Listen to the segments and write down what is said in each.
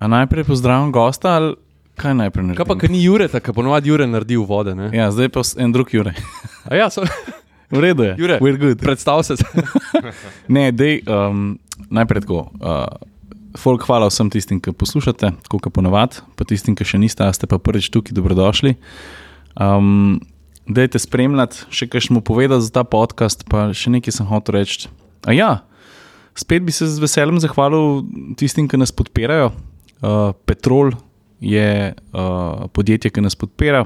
A najprej pozdravim gosta, ali kaj najprej naredim? Kaj pa, ker ni Jure, tako ponovadi Jure naredi v vode. Ne? Ja, zdaj pa en drug Jure. A Ja, so, V redu je. Jure, We're good. predstav se. Ne, dej, um, najprej tako. Uh, folk, hvala vsem tistim, ki poslušate, kot ponovadi, pa tistim, ki še niste, a ste pa prvič tukaj, dobrodošli. Um, dajte spremljati, še kaj smo povedali za ta podcast, pa še nekaj sem hotel reči. A ja, spet bi se z veseljem zahvalil tistim, ki nas podpirajo. Uh, Petrol je uh, podjetje, ki nas podpira.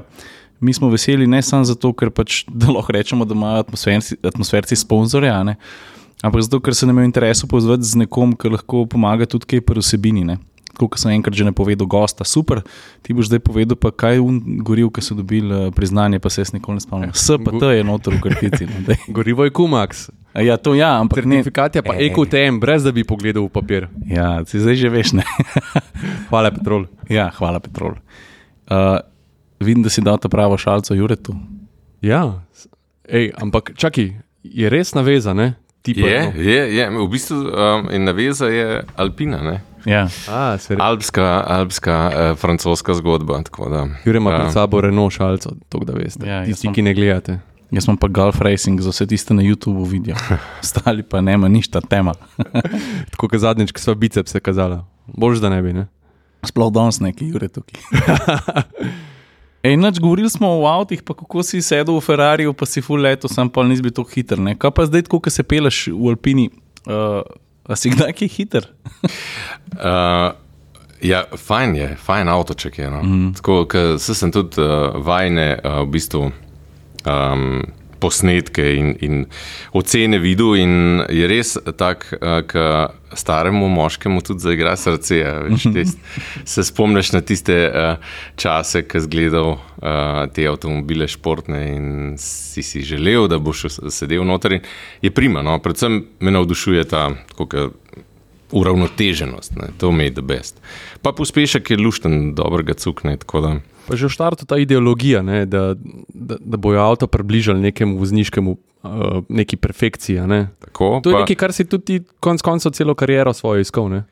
Mi smo veseli ne samo zato, ker pač, lahko rečemo, da imajo atmosferci, atmosferci sponzorje, a ne, ampak zato, ker se nam je v interesu povezati z nekom, ki lahko pomaga tudi kaj pri vsebini. Ne. Kot sem enkrat že ne povedal, gosta, super, ti boš zdaj povedal, pa kaj un goril, ki so dobili uh, priznanje, pa se jaz nikoli ne spomnim. S pa T je noter v krtici. No. Gorivo je Kumax, A ja, to ja, ampak certifikat je pa Ej. EQTM, brez da bi pogledal v papir. Ja, si zdaj že veš, ne. Hvala, Petrol. ja, hvala, Petrol. Uh, vidim, da si dal ta pravo šalco Juretu. Ja, Ej, ampak čakaj, je res naveza, ne? Ti pa- Je, je, je. V bistvu um, in naveza je Alpina, ne? Ja. A, alpska, alpska uh, francoska zgodba. tako Da, Jure ima pred um, sabo Renault šalco, to da veste. Ja, Tisti, sem- ki ne gledate. Jaz imam pa golf racing za vse tiste na YouTubu vidijo. Ostali pa nema nič ta tema. Tako kot zadnjič, ki smo bicepse kazali. Bož da ne bi, ne? Sploh danes neki Jure tukaj. Ej, nač, govorili smo o avtih, pa kako si sedel v Ferrari, pa si full leto, sam pa nisi bil tako hiter. Ne? Kaj pa zdaj, ko se peleš v Alpini, uh, a si kdaj kaj hiter? Uh, ja, fajn je, fajn avtoček je. No. Mm. Tako, ker sem tudi uh, vajne uh, v bistvu. Um, Posnetke in, in ocene videl, in je res tako, da staremu moškemu tudi zaigra srce. a Veš, tist, se spomniš na tiste uh, čase, ko si gledal uh, te avtomobile športne in si si želel, da boš sedel noter. Je prima, no? predvsem me navdušuje ta uravnoteženost, ne? to mi je the best. Pa pospešek je lušten, dobrega cukne. tako da- Pa že v štartu ta ideologija, ne, da, da, da bojo avto približali nekemu vozniškemu, uh, neki perfekciji. Ne. Tako, To je pa- nekaj, kar si tudi konec koncev celo kariero svojo iskal. Ne.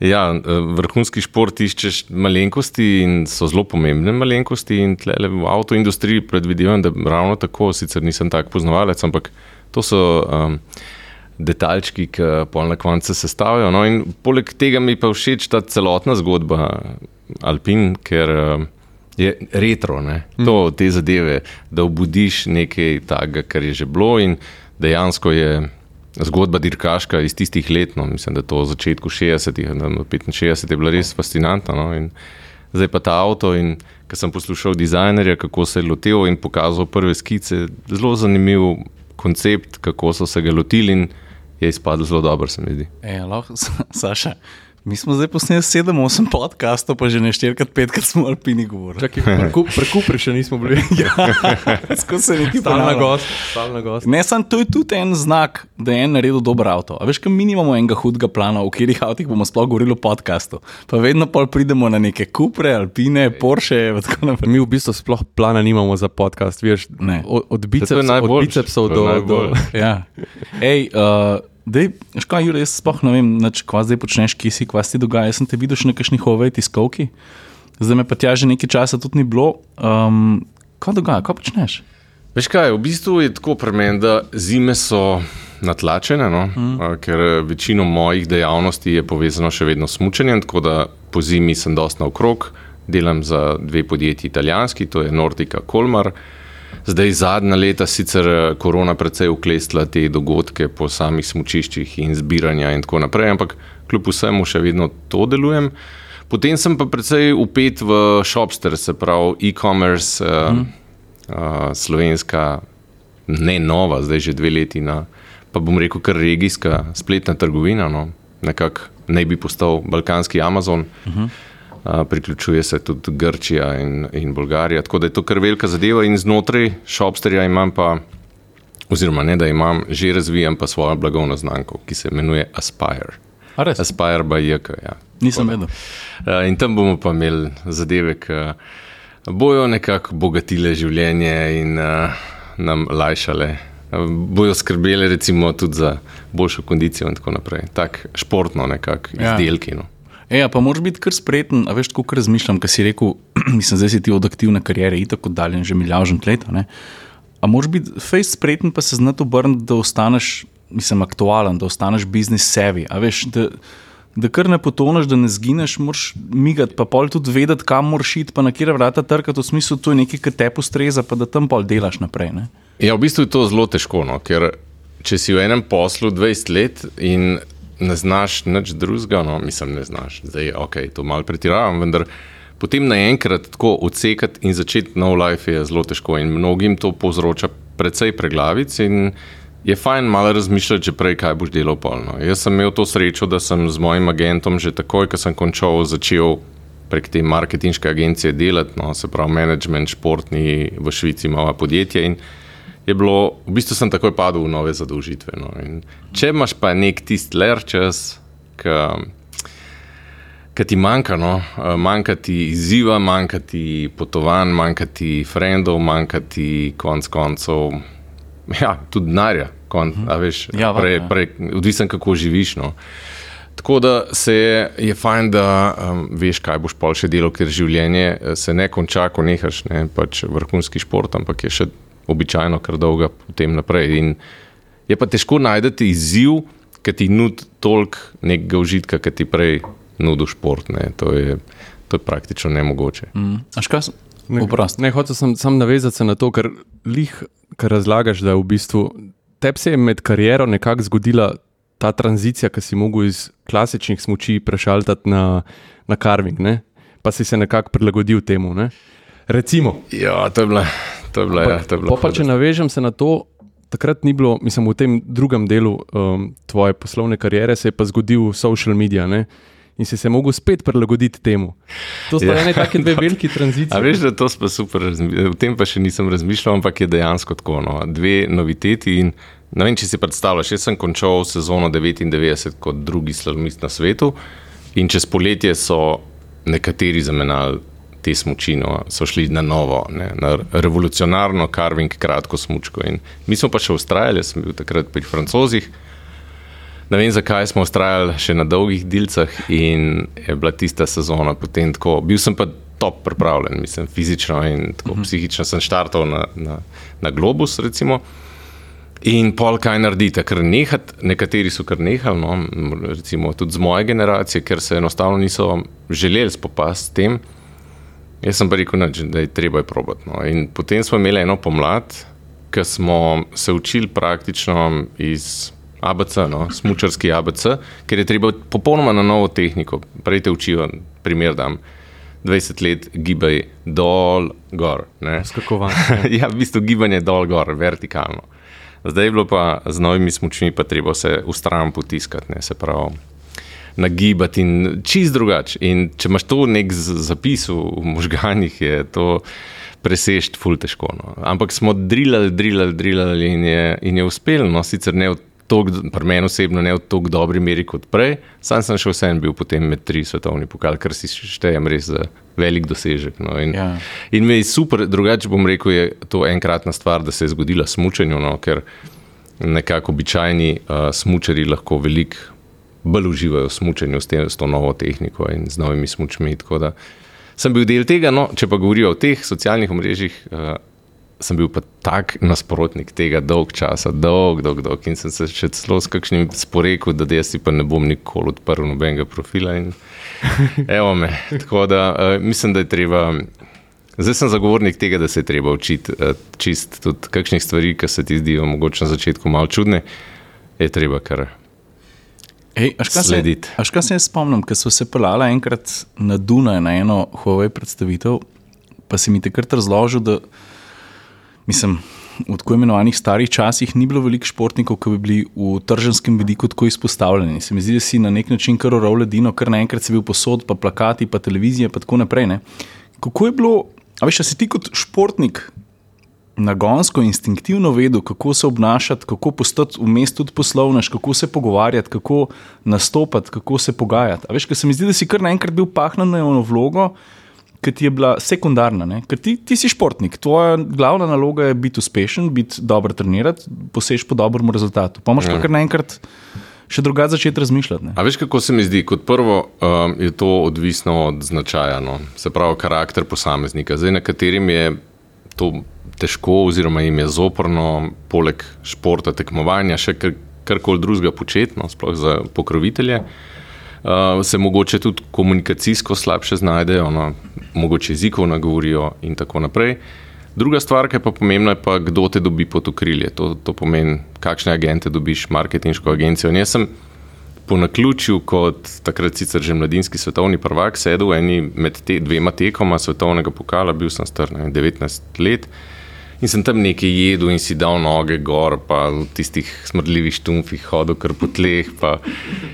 Ja, eh, vrhunski šport iščeš malenkosti in so zelo pomembne malenkosti. In tlele v avtoindustriji predvidevam, da ravno tako, sicer nisem tak poznavalec, ampak to so um, detaljčki, ki pol na koncu sestavljajo. No, poleg tega mi pa všeč ta celotna zgodba Alpin, ker um, je retro, ne? to te zadeve, da obudiš nekaj takega, kar je že bilo in dejansko je. Zgodba dirkaška iz tistih let, no, mislim, da je to v začetku 60-ih, da 65 je bila res fascinantna. No, in zdaj pa ta avto. In ko sem poslušal dizajnerja, kako se je lotil in pokazal prve skice, zelo zanimiv koncept, kako so se ga lotili in je izpadlo zelo dobro, se mi zdi. E, lahko, Saša, mi smo zdaj posneli 7-8 podcastov, pa že ne 4-5, smo o Alpini govorili. Prekupri še nismo bili. Skozi se neki Stalna gost. Stalna gost. Ne, samo to je tudi en znak, da je en naredil dober avto. A veš, kam mi nimamo enega hudega plana, v katerih avtih bomo sploh govorili v podkastu. Pa vedno pol pridemo na neke kupre, alpine, Porsche in tako naprej. Mi v bistvu sploh plana nimamo za podcast, veš, Ne. od, biceps, od bicepsov do, do. Ja. Ej, uh, dej, škoda, Jure, jaz sploh ne vem, nač, kva zdaj počneš, kje si, kva si dogaja. Jaz sem te videl še na kakšnih ovej tiskovki, zdaj me pa tja že nekaj časa tudi ni bilo. Um, kaj dogaja, kaj počneš? Veš kaj, v bistvu je tako pri meni, da zime so natlačene, no? mm. ker eh, večino mojih dejavnosti je povezano še vedno s mučenjem, tako da po zimi sem dosta naokrog, delam za dve podjetji italijanski, to je Nordica Kolmar. Zdaj zadnja leta sicer eh, korona precej uklestila te dogodke po samih smučiščih in zbiranja in tako naprej, ampak kljub vsemu še vedno to delujem. Potem sem pa precej upet v Shopster, se pravi e-commerce, mm. uh, slovenska, ne nova, zdaj že dve leti, na, pa bom rekel, kar regijska spletna trgovina. No, nekako naj bi postal balkanski Amazon. Uh -huh. Priključuje se tudi Grčija in, in Bolgarija, tako da je to kar velika zadeva. In znotraj Shopsterja imam pa, oziroma ne da imam, že razvijam pa svojo blagovno znamko, ki se imenuje Aspire. Aspire by JK. Ja. Nisem vedel. In tam bomo pa imeli zadeve, ki bojo nekako bogatile življenje in uh, nam lajšale. Bojo skrbele recimo tudi za boljšo kondicijo in tako naprej. Tako športno nekako Ja. izdelki. No. Ja, pa moraš biti kar spreten, a veš, kako razmišljam, kaj si rekel, mislim, zdaj si ti od aktivne kariere, in tako dalje, že milijon let. Ne? A moraš biti face spreten, pa se znati obrniti, da ostaneš, mislim, aktualen, da ostaneš biznis sebi. Da, kar ne potoneš, da ne zgineš, moraš migati, pa pol tudi vedeti, kam moraš iti, pa na kjer vrata trkati, v smislu, to je nekaj, kar te postreza, pa da tam pol delaš naprej. Ne? Ja, v bistvu je to zelo težko, no? ker če si v enem poslu 20 let in ne znaš nič drugega, no, mislim, ne znaš, zdaj je ok, to malo pretiravam, vendar potem naenkrat tako odsekati in začeti nov life je zelo težko in mnogim to povzroča precej preglavic je fajn malo razmišljati že prej, kaj boš delal polno. Jaz sem imel to srečo, da sem z mojim agentom že takoj, ko sem končal, začel prek te marketinške agencije delati, no, se pravi management športni v Švici imamo podjetje in je bilo, v bistvu sem takoj padel v nove zadolžitve. No. Če imaš pa nek tisti ler čas, ki ti manjka, no. manjka ti izziva, manjka ti potovanj, manjka ti frendov, manjka ti konc koncev, ja, tudi denarja. Kon, uh -huh. ja, Odvisen, kako živiš. No. Tako da se je, je fajn, da um, veš, kaj boš pa še delal, ker življenje eh, se ne konča, ko nehaš, ne pač vrhunski šport, ampak je še običajno kar dolga potem naprej. In je pa težko najti izziv, ki ti nudi toliko nekega užitka, ki ti prej nudi šport. Ne. To, je, to je praktično nemogoče. Mm. Ne, ne hočem sem, sem navezati se na to, kar, lih, kar razlagaš, da v bistvu tebi se je med kariero nekako zgodila ta tranzicija, ki si mogel iz klasičnih smoči prešaltati na, na carving, ne? pa si se nekako prilagodil temu. Ne? Recimo. Ja, to je bilo. To je bilo, ja, to je bilo. Pa, pa če navežem se na to, takrat ni bilo, mislim, v tem drugem delu um, tvoje poslovne kariere se je pa zgodil social media. Ne? In si se lahko spet prilagoditi temu. To so ja. ene take dve veliki tranzicije. A veš, da to smo super, v tem pa še nisem razmišljal, ampak je dejansko tako. No. Dve noviteti. In, ne vem, če si predstavljaš, jaz sem končal sezono 99 kot drugi slalomist na svetu, in čez poletje so nekateri zamenjali te smočino, so šli na novo, ne, na revolucionarno carving, kratko smočko. In mi smo pa še ustrajali, sem bil takrat pri francozih. Ne vem, zakaj smo ustrajali še na dolgih dilcah in je bila tista sezona potem tako. Bil sem pa top pripravljen, mislim, fizično in tako mhm. psihično sem štartal na, na, na globus. Recimo. In pol kaj naredite, ker nehati, nekateri so kar nehali, no, recimo tudi z moje generacije, ker se enostavno niso želeli spopasti s tem. Jaz sem pa rekel, da je treba je probati. No. In potem smo imeli eno pomlad, ki smo se učili praktično iz ABC, no, smočarski ABC, ker je treba popolnoma na novo tehniko. Prej te učijo, primer dam. 20 let gibaj dol, gor. Skakovanje. ja, v bistvu gibanje dol, gor, vertikalno. Zdaj je bilo pa z novimi smočmi, pa treba se v stran potiskati, ne, se pravi nagibati in čist drugače. In če imaš to nek zapis v možganjih, je to presežti ful težko. No. Ampak smo drilali, drilali, drilali in je, in je uspel, no sicer ne v Pri meni osebno ne v tako dobri meri kot prej, sam sem še vsem bil potem med tri svetovni pokal, kar si štejem res za velik dosežek. No. In, ja. in me je super, drugače bom rekel, je to enkratna stvar, da se je zgodila smučenju, no, ker nekako običajni uh, smučari lahko veliko bolj uživajo v smutku s, s to novo tehniko in z novimi smutmi. Sem bil del tega, no, če pa govorijo o teh socialnih mrežah, uh, sem bil pa tak nasprotnik tega dolg časa, dolg, dolg, dolg. In sem se še celo s kakšnim sporekel, da jaz si pa ne bom nikoli odprl nobenega profila. In, evo me. Tako da uh, mislim, da je treba. Zdaj sem zagovornik tega, da se je treba učiti uh, čist tudi kakšnih stvari, ki se ti zdijo mogoče na začetku malo čudne, je treba kar slediti. Až kaj se jaz spomnim, ko so se pelala enkrat na Dunaj na eno Huawei predstavitev, pa si mi takrat razložil, da mislim, v tako imenovanih starih časih ni bilo veliko športnikov, ki bi bili v tržanskem vidiku tako izpostavljeni. Se mi zdi, da si na nek način kar uravl ledino, kar naenkrat si bil posod, pa plakati, pa televizije, pa tako naprej. Ne? Kako je bilo, a veš, si ti kot športnik nagonsko, instinktivno vedel, kako se obnašati, kako postati v mestu tudi poslovnež, kako se pogovarjati, kako nastopati, kako se pogajati. A veš, ker se mi zdi, da si kar naenkrat bil pahnen na eno vlogo, ki ti je bila sekundarna. Ne? Ker ti, ti si športnik, tvoja glavna naloga je biti uspešen, biti dobro trenirati, posež po dobrem rezultatu. Pa imaš pa ja. kar naenkrat še drugače začeti razmišljati. Ne? A veš, kako se mi zdi? Kot prvo um, je to odvisno od značaja, no? se pravi, karakter posameznika. Zdaj, na katerim je to težko, oziroma jim je zoprno, poleg športa, tekmovanja, še kar, karkoli drugega početi, no? sploh za pokrovitelje. Uh, se mogoče tudi komunikacijsko slabše znajdejo, no, mogoče jezikov nagovorijo, in tako naprej. Druga stvar, ki je pa pomembna, je pa, kdo te dobi pod okrilje. To, to pomeni, kakšne agente dobiš, marketinško agencijo. In jaz sem po naključju, kot takrat sicer že mladinski svetovni prvak, sedel med te dvema tekoma svetovnega pokala, bil sem star ne, 19 let. In sem tam nekaj jedel in si dal noge gor, pa v tistih smrdljivih štumfih hodil kar po tleh. Pa.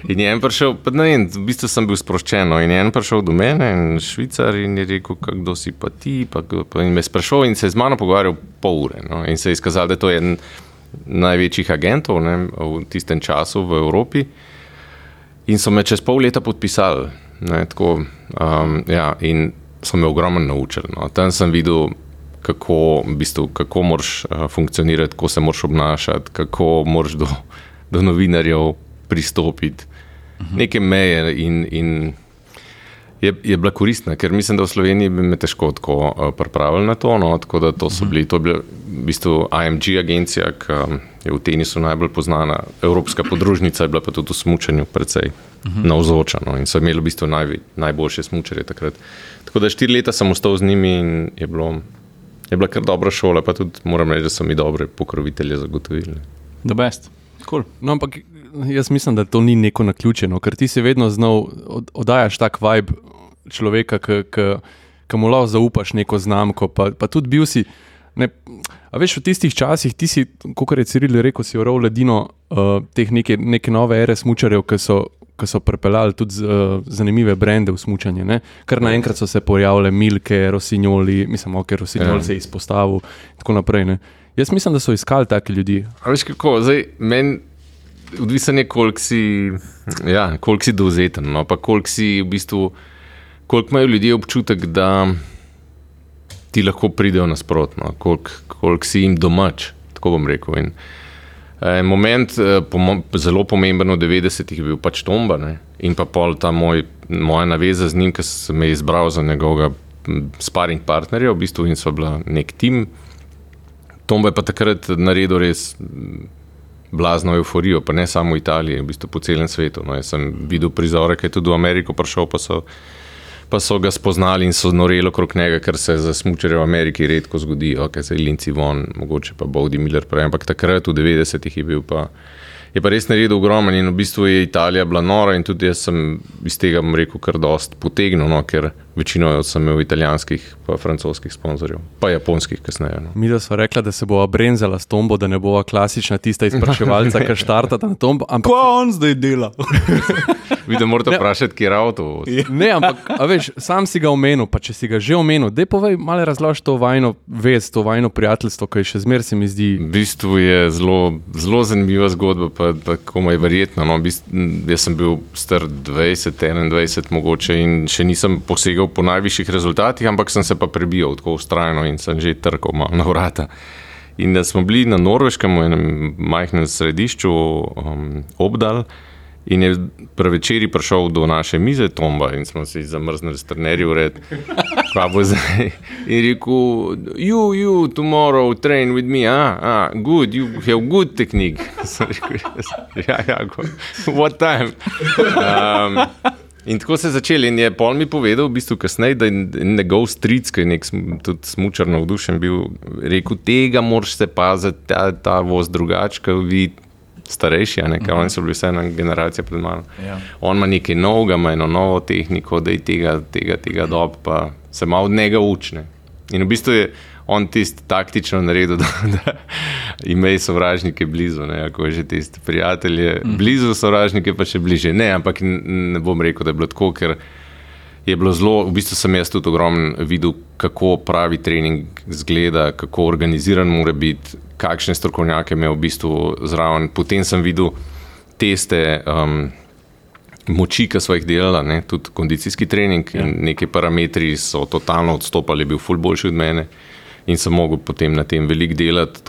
In je en prišel, pa ne vem, v bistvu sem bil sproščen. No. In je en prišel do mene, en švicar, in je rekel, kdo si pa ti. Pa, pa in me sprašal in se je z mano pogovarjal pol ure. No. In se je izkazalo, da je to eden največjih agentov ne, v tistem času v Evropi. In so me čez pol leta podpisali. Ne, tako, um, ja, in so me ogromno naučili. No. Tam sem videl kako, v bistvu, kako moraš uh, funkcionirati, kako se moraš obnašati, kako moraš do, do novinarjev pristopiti. Uh -huh. Neke meje in, in je, je bila koristna, ker mislim, da v Sloveniji bi me težko tako uh, pripravili na to. No, tako da to so bili, to je bila v bistvu IMG agencija, ki um, je v tenisu najbolj znana, evropska podružnica je bila pa tudi v smučanju precej uh -huh. navzoča no, in so imeli v bistvu naj, najboljše smučarje takrat. Tako da štiri leta sem ostal z njimi in je bilo je bila kar dobra šola, pa tudi moram reči, da so mi dobre pokrovitelje zagotovili. The best. Cool. No, ampak jaz mislim, da to ni neko naključeno, ker ti si vedno znal oddajati tak vibe človeka, ki mu lahko zaupaš neko znamko. Pa, pa tudi bil si. Ne, a veš, v tistih časih, ti si, kot je Ciril rekel, si uravil ledino uh, teh neke, neke nove ere smočarjev, ki so ki so pripeljali tudi uh, zanimive brende v smutanje. Ker naenkrat so se pojavile Milke, Rosinjoli, mislim, ok, Rosinjoli ja. se je izpostavil in tako naprej. Ne? Jaz mislim, da so iskali take ljudi. A veš kako, zdaj meni. Odvisen je, koliko si, ja, kolik si dovzeten, no, pa koliko si v bistvu, koliko imajo ljudje občutek, da ti lahko pridejo nasprotno, koliko, koliko si jim domač, tako bom rekel. In, uh, En moment, eh, zelo pomemben v 90-ih, je bil pač Tomba ne? in pa pol ta moj, moja naveza z njim, ki sem me izbral za njegovega sparing partnerja, v bistvu in so bila nek tim. Tomba je pa takrat naredil res blazno euforijo, pa ne samo v Italiji, v bistvu po celem svetu. No, jaz sem videl prizore, ki je tudi v Ameriko prišel, pa so pa so ga spoznali in so noreli okrog njega, kar se za smočere v Ameriki redko zgodi, ok, zdaj Linci von, mogoče pa Bodi Miller prej, ampak takrat v 90-ih je bil pa. Je pa res naredil ogromno in v bistvu je Italija bila nora in tudi jaz sem iz tega, bom rekel, kar dost potegnil, no, ker večino sem imel italijanskih, pa francoskih sponzorjev, pa japonskih kasneje. No. Mi smo rekli, da se bo brenzala s tombo, da ne bo klasična tista izpraševalca, ki štarta na tombo. Ampak ko on zdaj dela? Vidim, morate vprašati, kje je avto. ne, ampak veš, sam si ga omenil, pa če si ga že omenil, da povej malo razloži to vajno vez, to vajno prijateljstvo, ki še zmeraj se mi zdi. V bistvu je zelo, zelo zanimiva zgodba, pa tako je verjetno. No. Jaz sem bil star 20, 21 mogoče in še nisem posegal po najvišjih rezultatih, ampak sem se pa prebijal tako ustrajno in sem že trkal na vrata. In da smo bili na Norveškem, v enem majhnem središču, um, obdal. In je prevečer prišel do naše mize, Tomba, in smo si zamrznili strnerji v red. Kaj bo zdaj? In rekel, you, you, tomorrow train with me, ah, ah good, you have good technique. ja, ja, what time? Um, in tako se je začel. In je pol mi povedal, v bistvu kasneje, da je njegov stric, ki je nek tudi smučar navdušen bil, rekel, tega moraš se paziti, ta, ta voz drugačka, videti starejši, ne, ker uh -huh. oni so bili vse ena generacija pred mano. Ja. On ima nekaj novega, ima eno novo tehniko, da je tega, tega, tega dob, pa se malo od njega učne. In v bistvu je on tisti taktično naredil, da, da imajo sovražnike blizu, ne, ako je že tisti prijatelj, uh -huh. blizu sovražnike pa še bliže. Ne, ampak ne bom rekel, da je bilo tako, ker je bilo zelo, v bistvu sem jaz tudi ogromno videl, kako pravi trening zgleda, kako organiziran mora biti, kakšne strokovnjake ima v bistvu zraven. Potem sem videl teste um, moči, ki so jih delali, tudi kondicijski trening ja. in neki parametri so totalno odstopali, bil ful boljši od mene in sem mogel potem na tem veliko delati.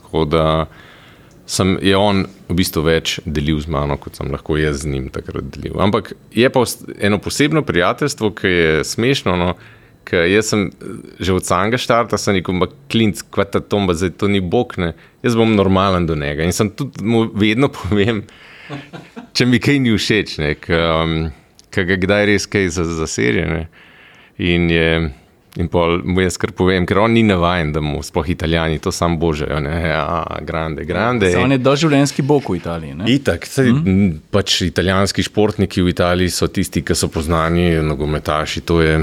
sem, je on v bistvu več delil z mano, kot sem lahko jaz z njim takrat delil. Ampak je pa eno posebno prijateljstvo, ki je smešno. No, Jaz sem že od samega začetka rekel, da klinc, kvata tomba, zdaj to ni bog, ne. jaz bom normalen do njega. In sem tudi mu vedno povem, če mi kaj ni všeč, ki um, ga kdaj res kaj zaserje. In je. In pol mu jaz kar povem, ker on ni navaden, da mu sploh italijani to sam božajo. Ja, grande, grande. On je doživljenjski bog v Italiji. Ne? Itak, saj, mm. pač italijanski športniki v Italiji so tisti, ki so poznani, nogometaši. To je,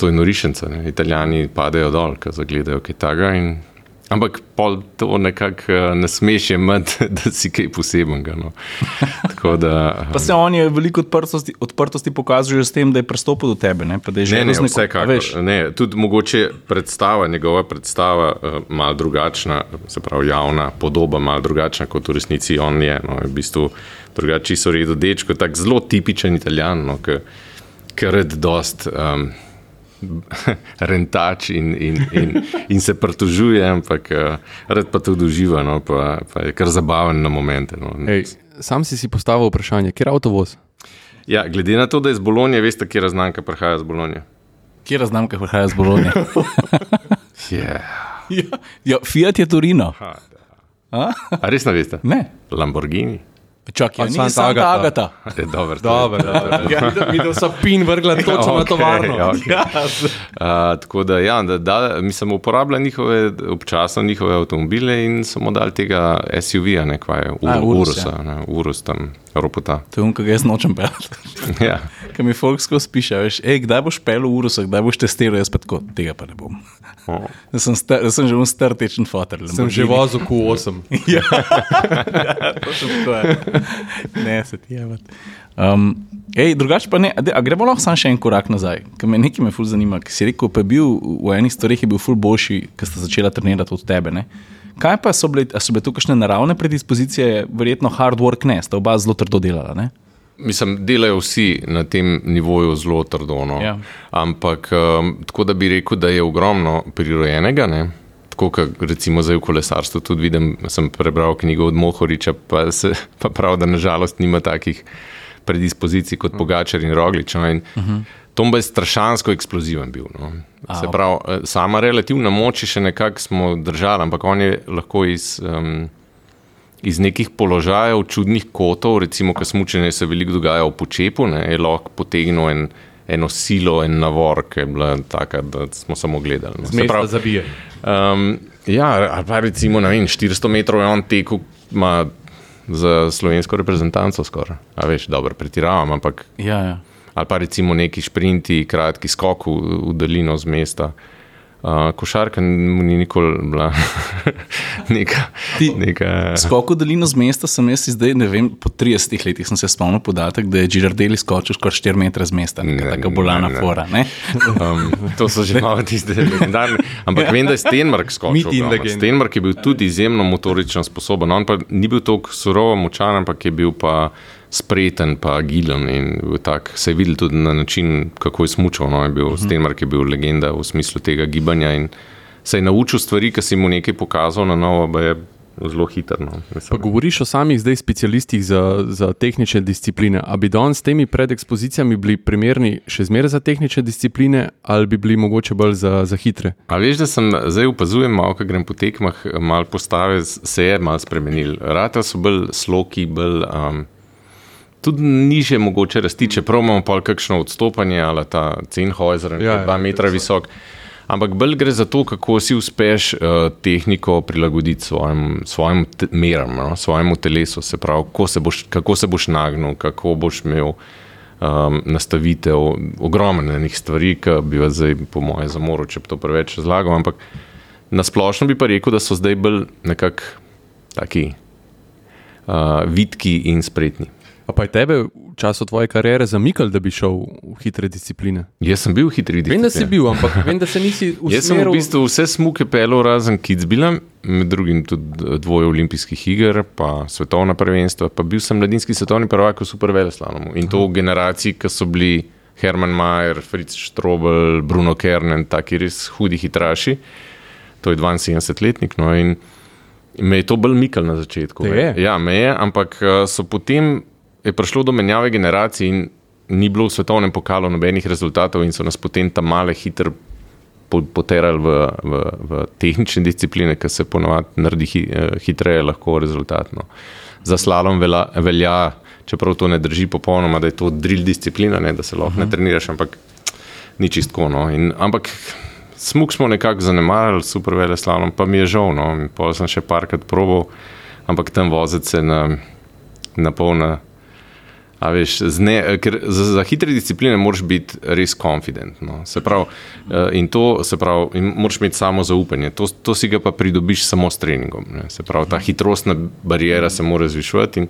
to je norišenca. Italijani padejo dol, ko zagledajo kaj takega. Ampak pol to nekako eh, ne smeš imeti, da si kaj posebenega. No. Da, pa se on je veliko odprtosti, odprtosti pokazal s tem, da je pristopil do tebe. Ne, ne, ne vse kako. Tudi mogoče predstava, njegova predstava je uh, malo drugačna, se pravi javna podoba, malo drugačna kot v resnici on je. No, v bistvu drugače so redo dečko, tako zelo tipičen italijan, no, ki red dost. Um, rentač in, in, in, in se pritožuje, ampak uh, rad pa tudi uživa, no, pa, pa je kar zabaven na momente. No. Ej, sam si si postavil vprašanje, kje je avtovoz? Ja, glede na to, da je iz Bolonije, veste, kje raznamka prihaja iz Bolonije. Kje raznamka prihaja iz Bolonije? yeah. ja, ja, Fiat je Torino. A, A res ne veste? Ne. Lamborghini. Čakaj, ni Santa Agata. Agata. Je dober, dober, dober. Ja, videl sem pin vrgla točno na tovarno. Okay. Ja. Uh, tako da, ja, da, da mi smo uporabljali njihove, občasno njihove avtomobile in smo dali tega SUV-ja, nekaj, Ur, A, Urus, Urusa, ja. ne, Urus tam, Ropota. To je um, kaj jaz nočem pelati. ja. Kaj mi folk skozi piše, veš, ej, kdaj boš pel v Urusa, kdaj boš testiral, jaz pa tako, tega pa ne bom. Oh. Sem, star, sem že un star tečen fotor. Sem že vozil Q8. ja, ja, to še tako je ne, se ti je. Um, drugače pa ne, a gremo lahko samo še en korak nazaj, ker me nekaj me ful zanima. Ker si rekel, pa je bil v enih stvareh ful boljši, ker ste začela trenirati od tebe. Ne? Kaj pa so bile, so bile tu kakšne naravne predispozicije, verjetno hard work, ne, sta oba zelo trdo delala. Ne? Mislim, delajo vsi na tem nivoju zelo trdo. No. Ja. Ampak um, tako da bi rekel, da je ogromno prirojenega. Ne? tako, kot recimo zdaj v kolesarstvu. Tudi vidim, sem prebral knjigo od Mohoriča, pa, se, pa prav, da nažalost nima takih predispozicij kot Pogačar in Roglič. No, in uh -huh. Tom je strašansko eksploziven bil. No. Se pravi, eh, sama relativna moč je še nekako smo držali, ampak on je lahko iz. Um, Iz nekih položajev, čudnih kotov, recimo, ko smučenje se veliko dogaja v počepu, ne, je lahko potegnil en, eno silo, en navor, ki je bila taka, da smo samo gledali. No. Zmerno zabije. Um, ja, ali pa recimo vem, 400 metrov je on tekel za slovensko reprezentanco, skoraj. A veš, dobro, pretiravam, ampak. Ja, ja. Ali pa recimo neki sprinti, kratki skok v, v daljino z mesta. Uh, košarka ni nikoli bila neka. neka... Skok v daljino z mesta sem jaz zdaj, ne vem, po 30 letih sem se spomnil podatek, da je Girardelli skočil skoraj 4 metre z mesta, tako bolana ne, fora. Ne? Um, to so že malo tiste legendarne. Ampak vem, da je Stenmark skočil. Stenmark je bil tudi izjemno motorično sposoben. On pa ni bil tako surovo močan, ampak je bil pa spreten, pa agilen. Se je videl tudi na način, kako je smučal. No, je bil, uh -huh. Stenmark je bil legenda v smislu tega gibanja in se je naučil stvari, ki si mu nekaj pokazal na novo. Zelo hitro. No. Govoriš o samih zdaj specialistih za, za tehnične discipline. Ali bi danes s temi predekspozicijami bili primerni še zmeraj za tehnične discipline, ali bi bili mogoče bolj za, za hitre? A veš, da sem zdaj opazujem, malo, ko grem po tekmah, malo postave se je malo spremenil. Rata so bolj sloki, bolj. Um, tudi niže mogoče rasti, čeprav imamo pa kakšno odstopanje ali ta Cenhojzer, ki je ja, dva metra visok. Ampak bolj gre za to, kako si uspeš uh, tehniko prilagoditi svojim, svojim te, meram, no? svojemu telesu, se pravi, se boš, kako se boš nagnil, kako boš imel um, nastavitev ogromnih stvari, ki bi vas zdaj, po mojem, zamoril, če bi to preveč razlagal. Ampak na splošno bi pa rekel, da so zdaj bolj nekako taki uh, vitki in spretni. Pa je tebe v času tvoje kariere zamikal, da bi šel v hitre discipline? Jaz sem bil v hitri discipline. Vem, da si bil, ampak vem, da se nisi usmeril. Jaz sem v bistvu vse smuke pelil, razen Kitzbila, med drugim tudi dvoje olimpijskih iger, pa svetovna prvenstva. Pa bil sem mladinski svetovni prvak v super veleslalomu. In to v generaciji, ki so bili Herman Mayer, Fritz Strobel, Bruno Kernen, taki res hudi hitraši. To je 72-letnik. No, Me je to bolj mikal na začetku. Ja, me je, ampak eh, so potem je prišlo do menjave generacij in ni bilo v svetovnem pokalu nobenih rezultatov, in so nas potem tam male hitro po- poterali v, v, v tehnične discipline, ki se ponovadi naredi hi, eh, hitreje, lahko rezultatno. Za slalom velja, velja, čeprav to ne drži popolnoma, da je to drill disciplina, ne, da se lahko uh -huh. ne treniraš, ampak ni čistko. No. In, ampak smuk smo nekako zanemarili, super vele slalom, pa mi je žal. No. Pol sem še parkrat probal, ampak tam voziti se na, na polna. A veš, zne, ker za, za hitre discipline moraš biti res confident. No. Se pravi, eh, in to se pravi, in moraš imeti samo zaupanje. To, to si ga pa pridobiš samo s treningom. Ne. Se pravi, ta hitrostna barijera se mora zvišati. in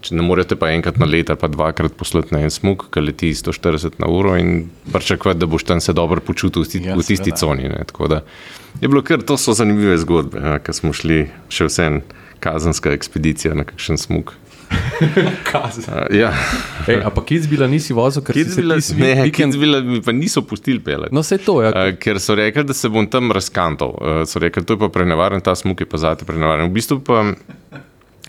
Če ne morete pa enkrat na leto, pa dvakrat poslati na en smog, ki leti 140 na uro in pričakovati, da boš tam se dobro počutil v, sti, Ja, v tisti coni. Ne. Da je bilo kar, to so zanimive zgodbe, ja, ker smo šli še vsem kazenska ekspedicija na kakšen smog. Kazen. Ja. Ej, a pa Kitzbila nisi vozil, ker si se Ne, vikend... Kitzbühela mi pa niso pustili pelati. No, vse to, ja. Uh, ker so rekli, da se bom tam razkantal. Uh, so rekli, to je pa prenevaren, ta smuk je pa zate prenevaren. V bistvu pa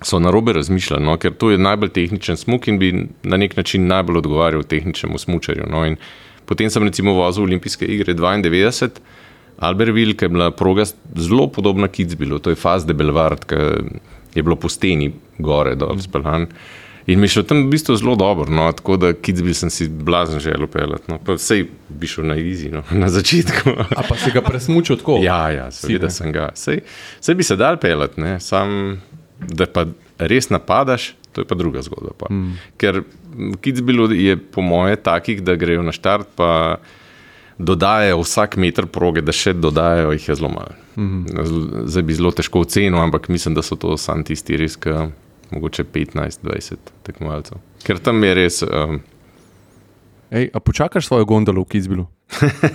so na robe razmišljali, no, ker to je najbolj tehničen smuk in bi na nek način najbolj odgovarjal tehničnemu smučarju. No, in potem sem recimo vozil Olimpijske igre 92. Albertville, ki je bila proga zelo podobna Kitzbühelu, to je faz de Belvard, ki je bilo po steni gore dol speljan. In mi je šlo tam v bistvu zelo dobro, no, tako da Kitzbühel sem si blazen želel pelati. No, pa sej bi šel na izi, no, na začetku. A pa si ga presmučil tako? Ja, ja seveda ne? sem ga. Sej, sej bi se dal pelati, ne? sam da pa res napadaš, to je pa druga zgodba. Pa. Mm. Ker Kitzbühel je po moje takih, da grejo na štart, pa dodajajo vsak meter proge, da še dodajajo, jih je zelo malo. Mm. Zdaj bi zelo težko ocenil, ampak mislim, da so to sam tisti res, ki mogoče 15-20 tekmovalcev. Ker tam je res. Um, Ej, a počakaš svojo gondolo v Kitzbühelu?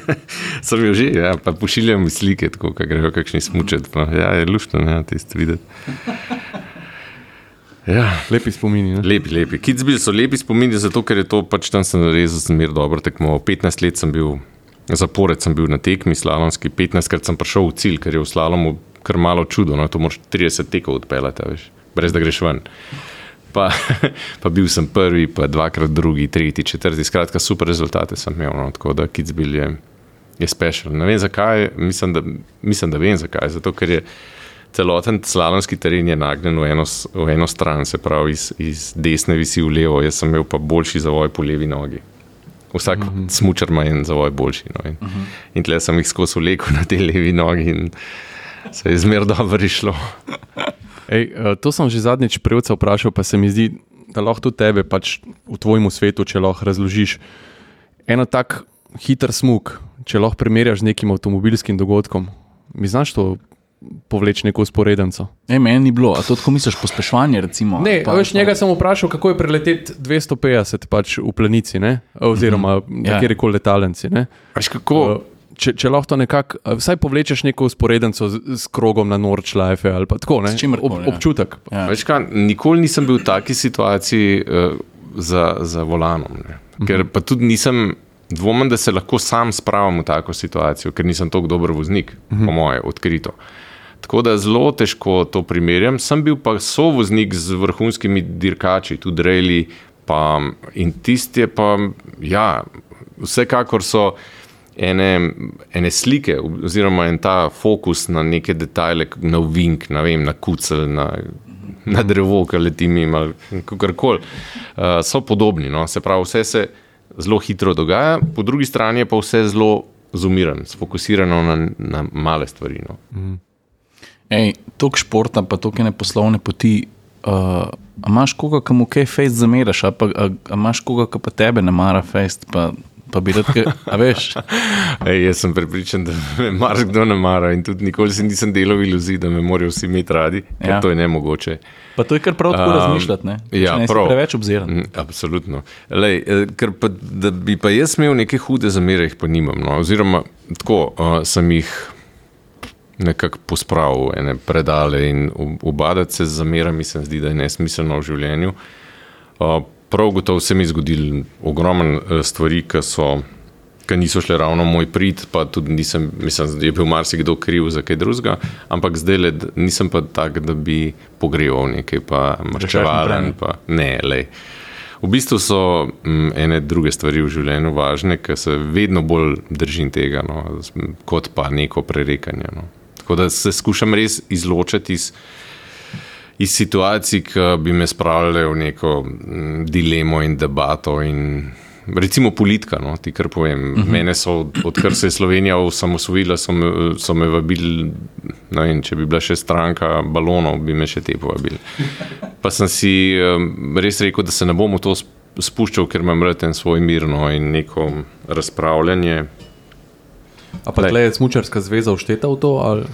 Sem jo že, ja, pa pošiljam slike, tako da grejo kakšni smučet. Pa, ja, je luštno, ja, tisti videti. Ja, Lepi spomini. Ne? lepi, lepi. Kitzbühel so lepi spomini, zato ker je to pač tam sem res zmer dobro tekmoval. 15 let sem bil, zapored sem bil na tekmi slalomski, 15 krat sem prišel v cilj, ker je v slalomu kar malo čudo, no, to moraš 30 tekov odpeljati, veš, brez da greš ven. Pa, pa bil sem prvi, pa dvakrat drugi, tretji, četrti. Skratka, super rezultate sem imel. No, tako da Kitzbühel je, je special. Ne vem zakaj, mislim da, mislim, da vem zakaj. Zato, ker je celoten slalomski teren je nagnjen v eno, v eno stran, se pravi iz, iz desne visi v levo, jaz sem imel pa boljši zavoj po levi nogi. Vsak uh -huh. smočar ima en zavoj boljši. No, in uh -huh. in tle sem jih skozi vlekel na te levi nogi in se je zmer dobro išlo. Ej, eh, to sem že zadnjič prejvca vprašal, pa se mi zdi, da lahko tudi tebe pač v tvojem svetu, če lahko razložiš. Eno tak hiter smog, če lahko primerjaš z nekim avtomobilskim dogodkom, mi znaš to povleči neko usporednico? E, meni ni bilo, a to tako misliš pospeševanje? Recimo, Ne, pa, pa, veš, njega sem vprašal, kako je preleteti 250 pač v planici, ne? oziroma Ja. ja. kjerkoli letalnici. Ne? Veš kako? Eh, Če, če lahko to nekako, eh, vsaj povlečeš neko usporednico z, z krogom na Nordschleife ali pa tako, ne? S čimerkoli, Ob, ja. občutek. Ja. Veš kaj, nikoli nisem bil v taki situaciji uh, za, za volanom. Ne. Ker pa tudi nisem dvomen, da se lahko sam spravim v tako situacijo, ker nisem tako dober voznik, po moje, odkrito. Tako da zelo težko to primerjam. Sem bil pa sovoznik z vrhunskimi dirkači, tudi Rejli. Pa, in tisti je pa, ja, vsekakor so ene, ene slike, oziroma en ta fokus na neke detajle, na vink, na, vem, na kucel, na, na drevo, ki leti mimo, ali kakorkoli, uh, so podobni. No? Se pravi, vse se zelo hitro dogaja, po drugi strani je pa vse zelo zumirano, sfokusirano na, na male stvari. No? Ej, toliko športa, pa toliko ene poslovne poti. Uh, a imaš koga, ki mu kaj fejst zameraš, a, pa, a, a imaš koga, ki pa tebe ne mara fejst, pa, pa bi rad, kaj- a veš. Ej, jaz sem prepričan, da me marsikdo ne mara in tudi nikoli si nisem delal iluzij, da me morajo vsi imeti radi, ker Ja. ja. to je nemogoče. Pa to je kar prav tako Um, razmišljati, ne? ja, Če ne si prav. preveč obziran. Mm, Absolutno. Lej, eh, ker pa, da bi pa jaz imel neke hude zamere, jih pa nimam. No. Oziroma, tako uh, sem jih nekako pospravil, ene predale in ubadati se z zamerami, se zdi, da je nesmiselno v življenju. Prav gotovo se mi je zgodilo ogromno eh, stvari, ki so ki niso šle ravno moj prid, pa tudi nisem, mislim, da je bil marsikdo kriv za kaj drugega, ampak zdaj le nisem pa tak, da bi pogreval nekaj, pa maščevalen. Pa, ne, lej. V bistvu so m, ene druge stvari v življenju važne, ker se vedno bolj držim tega, no, kot pa neko prerekanje. No. Tako da se skušam res izločiti iz, iz situacij, ki bi me spravljali v neko m, dilemo in debato. In, Recimo politika, no, ti kar povem. Uh -huh. Mene so, odkar se je Slovenija osamosvojila, so, so me vabili, vem, če bi bila še stranka balonov, bi me še te povabili. Pa sem si res rekel, da se ne bom v to spuščal, ker imam rad en svoj mirno in neko razpravljanje. A pa tle je smučarska zveza ušteta v to? Ali?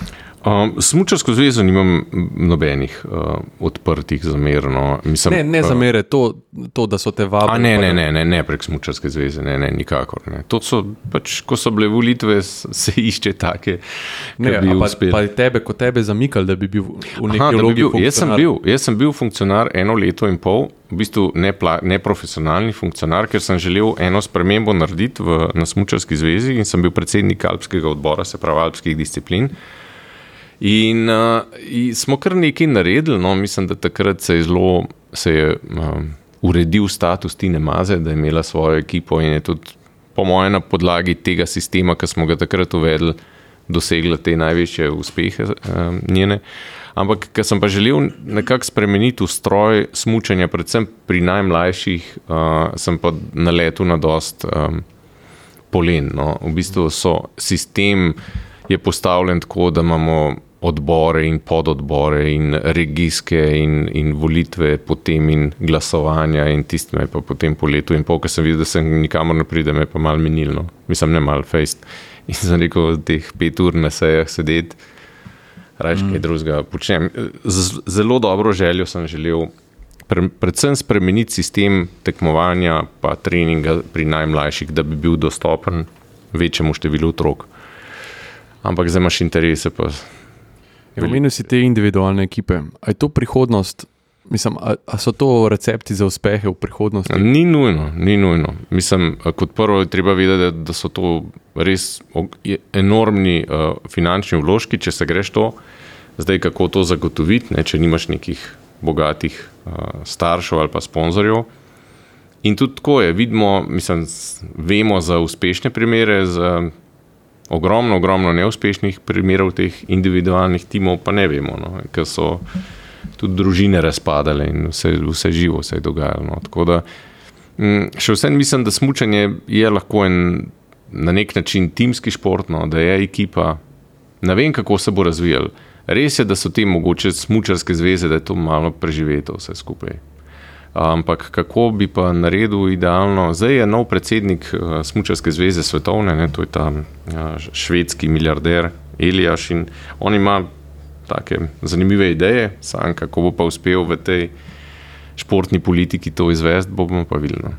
Um, Smučarsko zvezo nimam nobenih uh, odprtih zamer. No. Mislim, ne, ne zamere to, to, da so te vabili. Ne, ne, ne, ne, ne prek Smučarske zveze, ne, ne nikakor. Ne. So, pač, ko so bile volitve, se išče take. Ne, bi pa, pa tebe, kot tebe, zamikali, da bi bil v neki Aha, vlogi. Bil, jaz, sem bil, jaz sem bil funkcionar eno leto in pol, v bistvu neprofesionalni ne funkcionar, ker sem želel eno spremembo narediti v, na Smučarski zvezi in sem bil predsednik Alpskega odbora, se pravi Alpskih disciplin. In, uh, in smo kar nekaj naredili, no, mislim, da takrat se je zelo se je, uh, uredil status Tine Maze, da je imela svojo ekipo in je tudi, po mojem, na podlagi tega sistema, ki smo ga takrat uvedli, dosegla te največje uspehe uh, njene. Ampak, ker sem pa želel nekako spremeniti ustroj smutanja, predvsem pri najmlajših, uh, sem pa naletel na dost um, polen. No. V bistvu so sistem je postavljen tako, da imamo odbore in pododbore in regijske in, in volitve potem in glasovanja in tisto me pa potem po letu in pol, ker sem videl, da se nikamor ne pride, me pa mal minilno, mislim ne mal fejst. In sem rekel, teh pet ur na sejah sedeti, raje mm. kaj drugega počnem. Z zelo dobro željo sem želel pre, predvsem spremeniti sistem tekmovanja pa treninga pri najmlajših, da bi bil dostopen večjemu številu otrok. Ampak zdaj imaš interese pa Omenil si te individualne ekipe. Je to prihodnost? Mislim, a, a so to recepti za uspehe v prihodnosti? Ni nujno, ni nujno. Mislim, kot prvo je treba vedeti, da so to res enormni uh, finančni vložki, če se greš to. Zdaj, kako to zagotoviti, ne, če nimaš nekih bogatih uh, staršev ali pa sponzorjev. In tudi tako je, vidimo, mislim, vemo za uspešne primere, za ogromno, ogromno neuspešnih primerov teh individualnih timov, pa ne vemo, no, ker so tudi družine razpadale in vse, vse živo se je dogajalo. No. Tako da mm, še vsem mislim, da smutanje je lahko en na nek način timski šport, no, da je ekipa. Ne vem, kako se bo razvijal. Res je, da so te mogoče smučarske zveze, da je to malo preživeto vse skupaj. Ampak kako bi pa naredil idealno? Zdaj je nov predsednik uh, Smučarske zveze svetovne, ne, to je ta uh, švedski milijarder Elijaš in on ima take zanimive ideje, sam kako bo pa uspel v tej športni politiki to izvesti, bomo pa videli. No.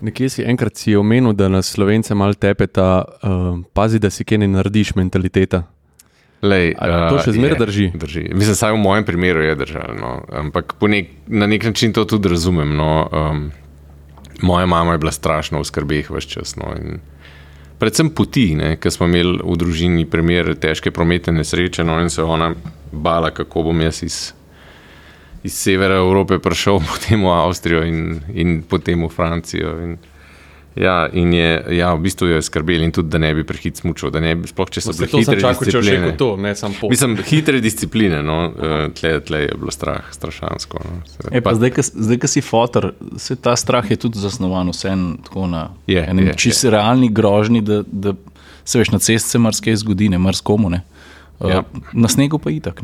Nekje si enkrat si omenil, da nas slovence malo tepe ta uh, pazi, da si kaj ne narediš mentaliteta. Lej, to še zmeraj drži. drži. Mislim, da v mojem primeru je držalo. No. Ampak nek, na nek način to tudi razumem. No. Um, moja mama je bila strašno v skrbeh vse čas. No. Predvsem poti, ki smo imeli v družini, primer težke prometne nesreče, no, in se ona bala, kako bom jaz iz, iz severa Evrope prišel, potem v Avstrijo in, in potem v Francijo. In, Ja, in je ja, v bistvu je skrbel, in tudi, da ne bi prehit smučal. Sploh če so bile hitre discipline. To, ne, Mislim, hitre discipline, no, eh, tle, tle je bilo strah, strašansko. No. E, pa, zdaj, ko si fotor, se ta strah je tudi zasnovan vsem tako na je, enem čisto realni grožnji, da, da se veš na cesti se marsikaj zgodi, ne marskomu. Ne. Uh, ja. Na snegu pa je itak.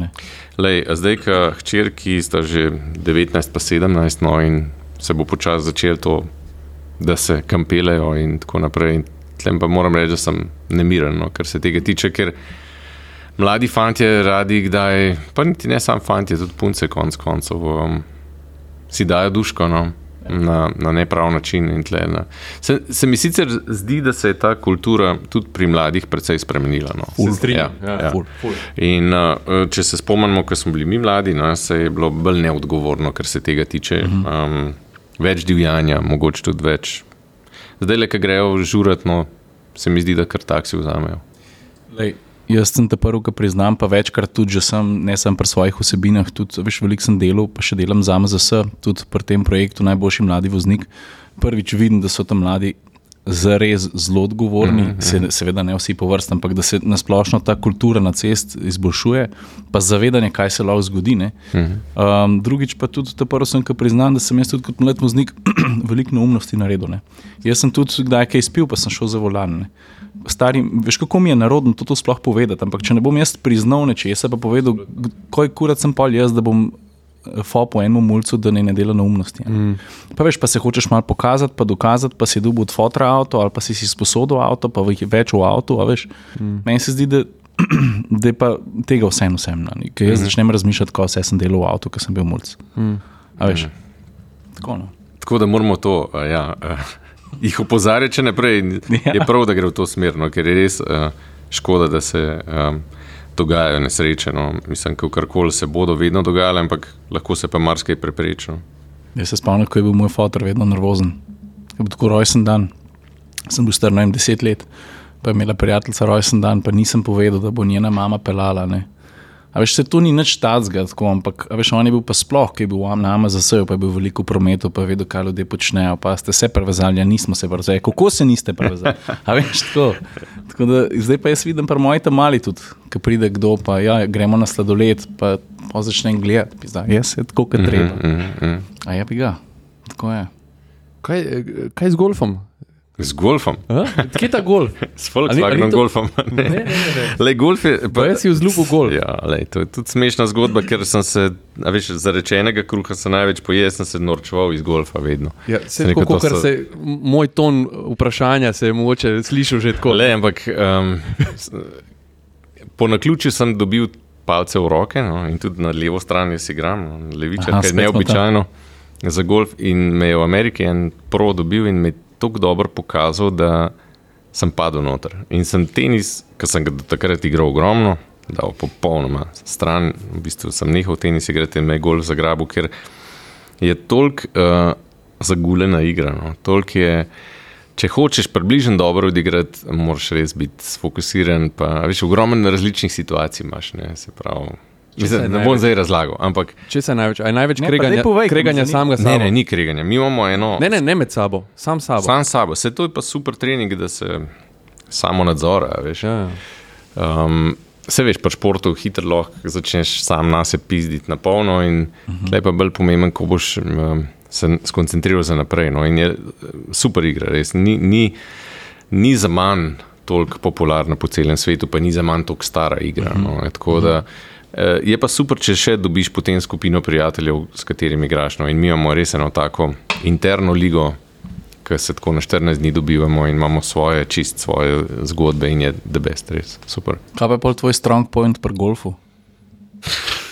Lej, zdaj, ko hčerki sta že 19, pa 17, no, in se bo počasi začelo to da se kampelejo in tako naprej. Tlem pa moram reči, da sem nemiren, no, kar se tega tiče, ker mladi fanti radi kdaj, pa niti ne samo fanti, tudi punce, konc koncev, um, si dajo duško no, na, na neprav način. Tle, na. Se, se mi sicer zdi, da se je ta kultura tudi pri mladih precej spremenila. No. Ja, ja, ja. Ful, ful. In uh, če se spomnimo, ko smo bili mi mladi, no, se je bilo bolj neodgovorno, kar se tega tiče. Uh -huh. um, več divjanja, mogoče tudi več zdaj le, ki grejo žuretno, se mi zdi, da kar taksi vzamejo. Lej, jaz sem te prvi, ki priznam, pa večkrat tudi, že sem, ne samo pri svojih osebinah, tudi veš, veliko sem delal, pa še delam za MZS, tudi pri tem projektu Najboljši mladi voznik. Prvič vidim, da so tam mladi zares zelo odgovorni, mm -hmm. se, seveda ne vsi po vrsti, ampak da se nasplošno ta kultura na cest izboljšuje, pa zavedanje, kaj se lahko zgodi. Mm -hmm. um, drugič pa tudi, da prvo sem priznal, da sem jaz tudi kot mlad voznik veliko neumnosti naredil. Ne. Jaz sem tudi kdaj kaj izpil, pa sem šel za volan. Stari, veš, kako mi je narodno to, to sploh povedati. Ampak, če ne bom jaz priznal nečesa, pa povedal, kaj kurat sem pol jaz, da bom fopo enemu mulcu, da ne, ne dela neumnosti. Mm. Pa veš, pa se hočeš malo pokazati, pa dokazati, pa si dobil od fotra avto ali pa si si sposodil avto, pa več v avtu. Mm. Meni se zdi, da, da je pa tega vseeno vsem. No. Ker jaz mm. začnem razmišljati, ko se sem delal v avtu, ker sem bil mulc. Mm. Veš, mm. tako, no. tako da moramo to. Uh, ja, uh, Jih opozarjati, če ne prej, ja. je prav, da gre v to smer, no, ker je res uh, škoda, da se um, dogajajo nesreče. No. Mislim, da karkoli se bodo vedno dogajale, ampak lahko se pa marsikaj prepreči. No. Jaz se spomnim, ko je bil moj fotor vedno nervozen. Je bil tako rojsten dan, sem bil star 10 let, pa je imela prijateljica rojsten dan, pa nisem povedal, da bo njena mama pelala. Ne. A veš, se to ni nič tacga, ampak veš, on je bil pa sploh, ki je bil na nama za sebe, pa je bil veliko v prometu, pa je vedel, kaj ljudje počnejo. Pa ste se prevezali, ja nismo se prevezali. Kako se niste prevezali? A veš, tako. tako da, zdaj pa jaz vidim, pa moji tam mali tudi, ki pride kdo, pa ja, gremo na sladoled, pa, pa začnem gledati. Zdaj, jaz je tako, kot treba. Mm -hmm. A ja, bi ga. Tako je. Kaj, kaj z golfom? Z golfom. Kje je ta golf? S Volkswagenom golfom. Ne, ne, ne. Lej, golf je, pa, jaz si vzljubil golf. Ja, lej, to je tudi smešna zgodba, ker sem se, veš, za rečenega kruha sem največ pojedel, sem se norčeval iz golfa vedno. Ja, se tako, rekel, so... se, moj ton vprašanja se je mogoče slišal že tako. Le, ampak um, po naključju sem dobil palce v roke no, in tudi na levo stran si igram, no, levičar, kar je neobičajno za golf in me je v Ameriki en pro dobil in me tako dobro pokazal, da sem padel noter. In sem tenis, ki sem ga do takrat igral ogromno, dal popolnoma stran, v bistvu sem nehal tenis igrati in me je gol zagrabil, ker je toliko uh, zagulena igra. No. Je, če hočeš približno dobro odigrati, moraš res biti sfokusiran. Pa, veš, ogromno različnih situacij imaš, ne, se pravi. Mislim, ne bom zdaj razlagal. Ampak, če se največ, aj največ ne, kreganja, povej, kreganja samega sebe. Ne, ne, ni kreganja. Mi imamo eno. Ne, ne, ne med sabo, sam sabo. Sam sabo. Se to je pa super trening, da se samo nadzora. Veš. Ja. Um, Se veš, pa športov hitro lahko začneš sam na sebe pizditi na polno, in uh mhm. -huh. je bolj pomemben, ko boš um, se skoncentriral za naprej. No, in je uh, super igra, res. Ni, ni, ni za manj toliko popularna po celem svetu, pa ni za manj toliko stara igra. Uh -huh. no, tako uh -huh. Eh, je pa super, če še dobiš potem skupino prijateljev, s katerimi igraš. No. In mi imamo res eno tako interno ligo, ki se tako na 14 dni dobivamo in imamo svoje, čist svoje zgodbe in je the best, res super. Kaj pa je tvoj strong point pri golfu?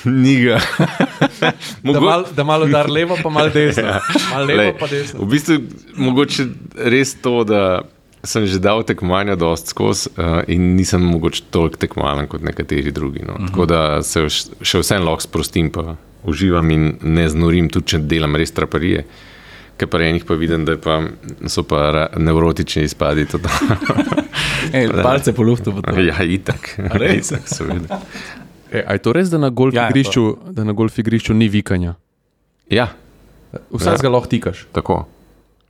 Ni ga. Mogo... Da, mal, da malo dar levo, pa malo desno. Ja. Mal levo, Lej, pa desno. V bistvu, mogoče res to, da sem že dal tekmovanja dosti skozi uh, in nisem mogoče toliko tekmovalen kot nekateri drugi. No. Uh -huh. Tako da se še vsem lahko sprostim, pa uživam in ne znorim, tudi če delam res traparije. Ker pa enih pa vidim, da pa so pa nevrotični izpadi. Ej, palce po luftu. Ja, itak. Res, seveda. E, je to res, da na golf, ja, igrišču, da na golf igrišču ni vikanja? Ja. Vsak ja. ga lahko tikaš. Tako.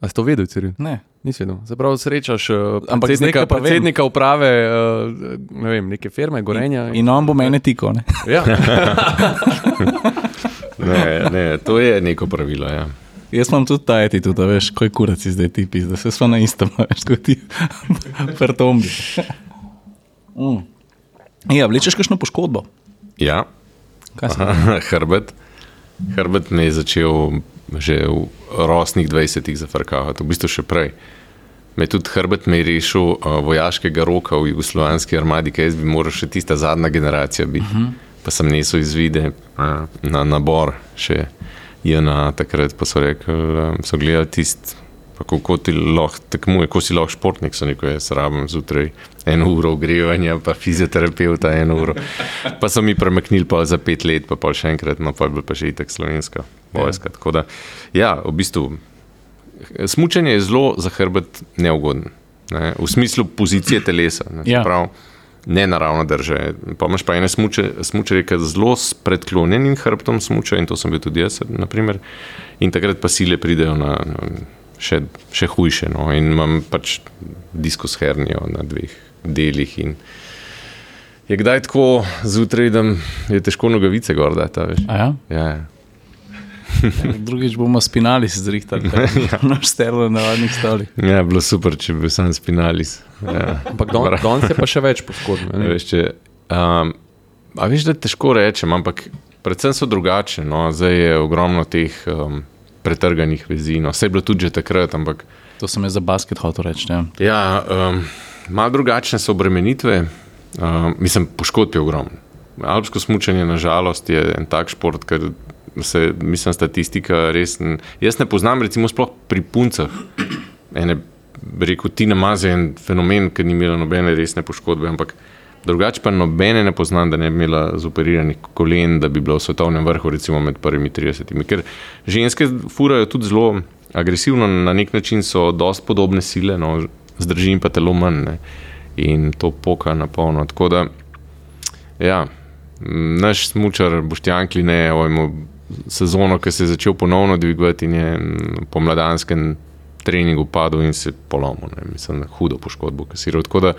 A si to vedel, Ciril? Ne. Nisi vedel. Zapravo srečaš uh, predsednika, predsednika uprave uh, ne vem, neke firme, Gorenja. In, in on bo mene tiko. Ne? Ja. ne, ne, to je neko pravilo. Ja. Jaz imam tudi ta eti, tudi, da veš, kaj kurac zdaj ti pisa, da se smo na istem, veš, kot ti, prtombi. Mm. Ja, vlečeš kakšno poškodbo? Ja, hrbet. Hrbet me je začel že v rosnih 20-ih zafrkavati, v bistvu še prej. Me tudi hrbet me je rešil uh, vojaškega roka v jugoslovanski armadi, ki jaz bi moral še tista zadnja generacija biti. Uh mhm. -huh. Pa sem nesel izvide uh, na nabor, še JNA takrat, pa so rekli, uh, so gledali tisti kako ti lahko tekmuje, ko si lahko športnik, so neko jaz rabim zjutraj eno uro ogrevanja, pa fizioterapeuta eno uro. Pa so mi premaknili pa za pet let, pa pa še enkrat, no pa je bil pa že itek slovenska vojska. Ja. Tako da, ja, v bistvu Smučanje je zelo za hrbet neugodno, ne? v smislu pozicije telesa. Ne, Ja. Prav, ne naravno drže. Pa imaš pa ene smuče, smučarje, ki zelo s predklonjenim hrbtom smučajo, in to sem bil tudi jaz, naprimer, in takrat pa sile pridejo na, na še, še hujše. No? In imam pač diskus hernijo na dveh delih. In je kdaj tako zjutraj, da je težko nogavice gor dati. a veš. A Ja? Ja, ja. Drugič bomo spinali se zrihtali, naš sterlo na navadnih stolih. Ja, bilo super, če bi bil sam spinalis. Ja. Ampak don, danes je pa še več poškodb. Um, a veš, da težko rečem, ampak predvsem so drugače. No? Zdaj je ogromno teh um, pretrganih vezi. No. Vse je bilo tudi že takrat, ampak To sem jaz za basket hotel reči. Ja. ja, um, malo drugačne so obremenitve. Um, mislim, poškodb je ogromno. Alpsko smučanje, nažalost, je en tak šport, ker se, mislim, statistika res. n- Jaz ne poznam, recimo, sploh pri puncah. Ene, rekel, Tina Maze je en fenomen, ki ni imela nobene resne poškodbe, ampak drugače pa nobene ne poznam, da ne bi imela zoperiranih kolen, da bi bila v svetovnem vrhu, recimo med prvimi 30. Ker ženske furajo tudi zelo agresivno, na nek način so dosti podobne sile, no, zdrži jim pa telo manj ne. in to poka na polno. Tako da, ja, naš smočar Boštjan Kline imel sezono, ki se je začel ponovno dvigovati in je m, po mladanskem treningu padel in se polomil. ne. Mislim, hudo poškodbo kasiral. Tako da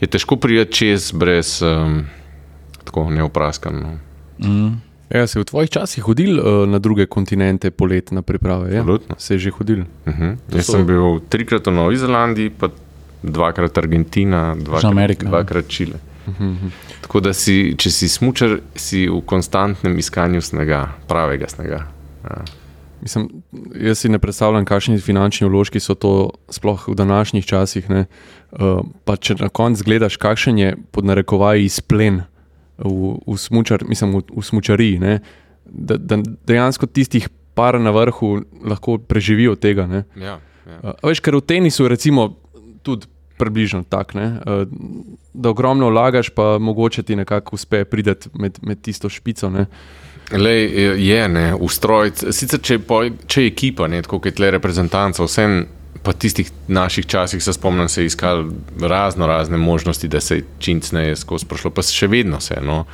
je težko prijeti čez brez um, tako neopraskan. No. Mm. Ja, si v tvojih časih hodil uh, na druge kontinente polet na priprave? Ja? Absolutno. Se je že hodil. Uh -huh. To Jaz so- sem bil trikrat v Novi Zelandiji, pa dvakrat Argentina, dvakrat, Amerika, ja. dvakrat Čile. Tako da si, če si smočar, si v konstantnem iskanju snega, pravega snega. Ja. Mislim, jaz si ne predstavljam, kakšni finančni vložki so to, sploh v današnjih časih. ne. Uh, pa če na koncu gledaš, kakšen je pod narekovaji izplen v, v, smučar, mislim, v, v smučariji, ne, da, da dejansko tistih par na vrhu lahko preživijo tega. Ne. Ja, ja. Uh, veš, ker v tenisu recimo tudi približno tako, ne, uh, da ogromno vlagaš, pa mogoče ti nekako uspe priti med, med tisto špico. Ne. Lej, je, ne, ustroj. Sicer, če, je po, če je ekipa, ne, tako kot je reprezentanca, vsem, pa tistih naših časih se spomnim, se je iskal razno razne možnosti, da se je čincneje skozi prošlo, pa še vedno se. No.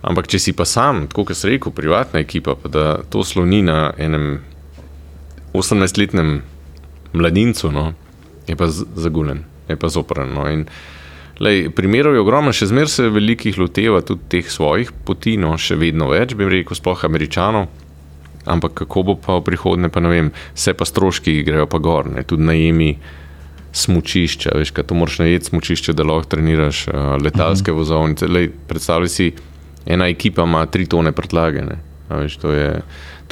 Ampak, če si pa sam, tako kot sem rekel, privatna ekipa, pa da to sloni na enem 18-letnem mladincu, no, je pa zagulen, je pa zoprn. No. In, Lej, primerov je ogromno, še zmeraj se velikih loteva tudi teh svojih poti, no, še vedno več, bi rekel, sploh američanov. Ampak kako bo pa v prihodnje, pa ne vem, vse pa stroški grejo pa gor, ne, tudi najemi smučišča, veš, kaj to moraš najeti smučišče, da lahko treniraš uh, letalske vozovnice. Lej, predstavljaj si, ena ekipa ima tri tone prtljage, ne, a veš, to, je,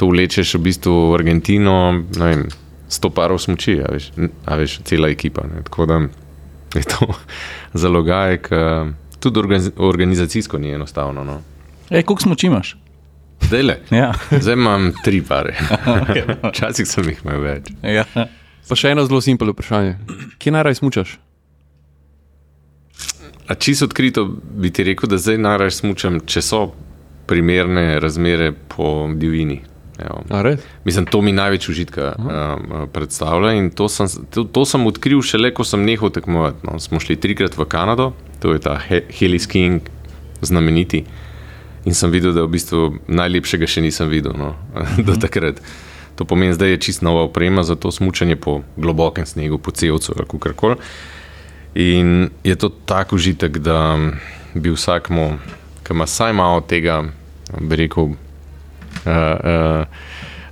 to vlečeš v bistvu v Argentino, ne vem, sto parov smuči, a veš, a veš cela ekipa. Ne, tako da je to zalogaj, ki tudi organiz organizacijsko ni enostavno. No. Ej, koliko smoči imaš? Dele. Ja. Zdaj imam tri pare. Včasih sem jih imel več. ja. Pa še eno zelo simpel vprašanje. Kje najraje smučaš? A čisto odkrito bi ti rekel, da zdaj najraje smučam, če so primerne razmere po divjini. Mislim, to mi največ užitka um, predstavlja in to sem, to, to sem odkril šele, ko sem nehal tekmovati. No, smo šli trikrat v Kanado, to je ta He- Heli Skiing, znameniti. In sem videl, da v bistvu najlepšega še nisem videl no, do takrat. To pomeni, da je čist nova oprema za to smučanje po globokem snegu, po celcu ali kako koli. In je to tako užitek, da bi vsakmu, ki ima vsaj malo tega, bi rekel, uh, uh,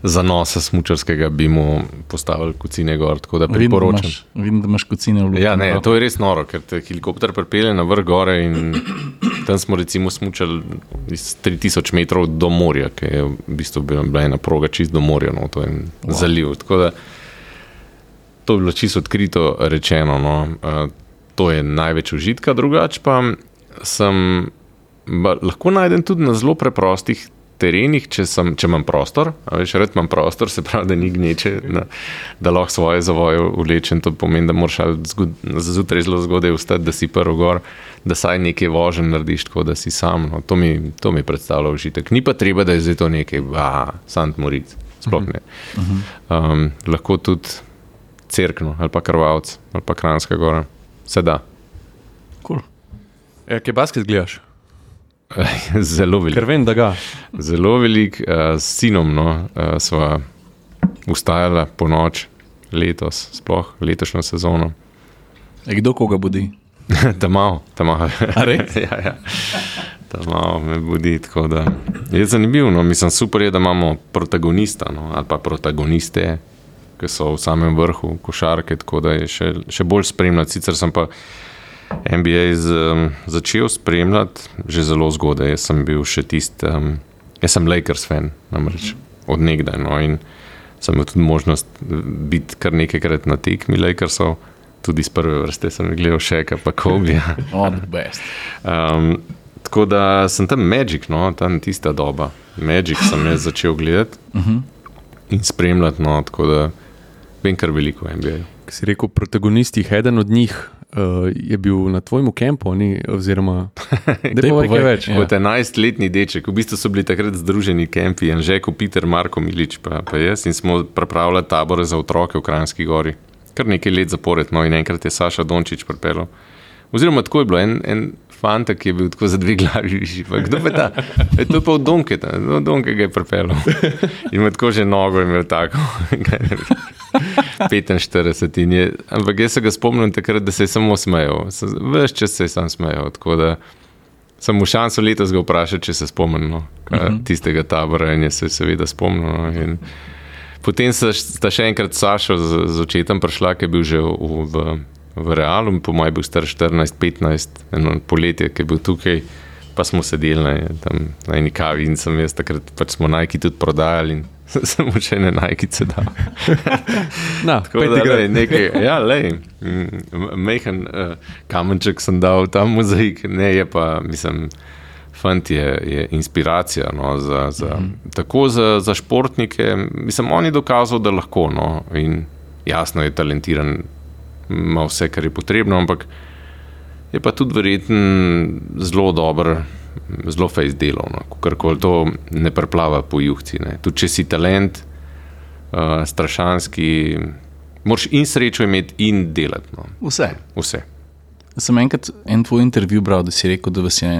zanosa smočarskega, bi mu postavili kucine gor. Tako da Vidim, da priporočam. imaš, vidim, da imaš kocine v luči. Ja, ne, to je res noro, ker te helikopter pripelje na vrh gore in tam smo recimo smučali iz 3000 metrov do morja, ki je v bistvu bila ena proga čist do morja, no, to je wow. zaliv. Tako da to je bilo čisto odkrito rečeno. No. Uh, to je največ užitka, drugače pa sem, ba, lahko najdem tudi na zelo preprostih terenih, če, sem, če imam prostor. A Veš, red imam prostor, se pravi, da ni gneče, da, da lahko svoje zavoje vlečem. To pomeni, da moraš ali zgod- zjutraj zelo zgodaj vstati, da si prvo gor, da saj nekaj vožen narediš, tako da si sam. No. To, mi, to mi predstavlja užitek. Ni pa treba, da je zdaj to nekaj, a, sant moric. sploh ne. Um, lahko tudi crkno ali pa krvavc ali pa kranska gora, se da. Cool. Ja, kaj basket gledaš? Zelo velik. Ker vem, da ga. Zelo velik, uh, s sinom no, uh, sva ustajala po noč letos, sploh letošnjo sezono. E, kdo koga budi? Ta malo, ta malo. A res? ja, ja. Ta malo me budi. tako Da, je zanimivo, no, mislim, super je, da imamo protagonista no, ali pa protagoniste, ki so v samem vrhu košarke, tako da je še, še bolj spremljati. Sicer sem pa NBA z, um, začel spremljati že zelo zgodaj. Jaz sem bil še tisti, um, jaz sem Lakers fan, namreč od nekdaj. No, in sem imel tudi možnost biti kar nekajkrat na tekmi Lakersov, tudi iz prve vrste sem gledal še, pa Kobe. On the best. Um, tako da sem tam Magic, no, tam tista doba. Magic sem jaz začel gledati uh -huh. in spremljati, no, tako da vem kar veliko o NBA. Ki si rekel, protagonistih, eden od njih uh, je bil na tvojem kampu, oziroma da je nekaj več. Ja. Kot 11-letni deček, v bistvu so bili takrat združeni kampi, Anžeko, Peter, Marko Milič, pa, pa jaz in smo pripravljali tabore za otroke v Kranjski gori. Kar nekaj let zapored, no in enkrat je Saša Dončić pripeljal. Oziroma, tako je bilo, en, en fantek je bil tako za dve glavi višji. Pa Kdo pa ta? E, to je pa od Donke, ta, od Donke ga je pripeljal. In ima tako že nogo imel tako. 45 in je, ampak jaz se ga spomnim takrat, da se je samo smejal. Ves čas se je sam smejal. Tako da sem mu šanso letos ga vprašal, če se spomnim no, uh -huh. tistega tabora in je se seveda spomnil. No, in potem sta še enkrat Saša z, z očetom prišla, ki je bil že v, v, v Realu, po mojem je bil star 14-15, eno poletje, ki je bil tukaj. Pa smo sedeli na, tam, na eni kavi in sem jaz takrat, pač smo najki tudi prodajali in mu še ene najkice dal. Na, Tako da, lej, nekaj, ja, lej, mehen uh, kamenček sem dal ta mozaik, ne je pa, mislim, fant je, je inspiracija no, za, za, mm -hmm. tako za, za športnike. Mislim, on je dokazal, da lahko. No, in jasno je talentiran, ima vse, kar je potrebno, ampak je pa tudi verjeten zelo dober. Zelo fejs delovno, kar koli to ne preplava po juhci. Tudi če si talent, uh, strašanski, moraš in srečo imeti, in delati. No. Vse. Vse. Sem enkrat en tvoj intervju bral, da si rekel, da vas je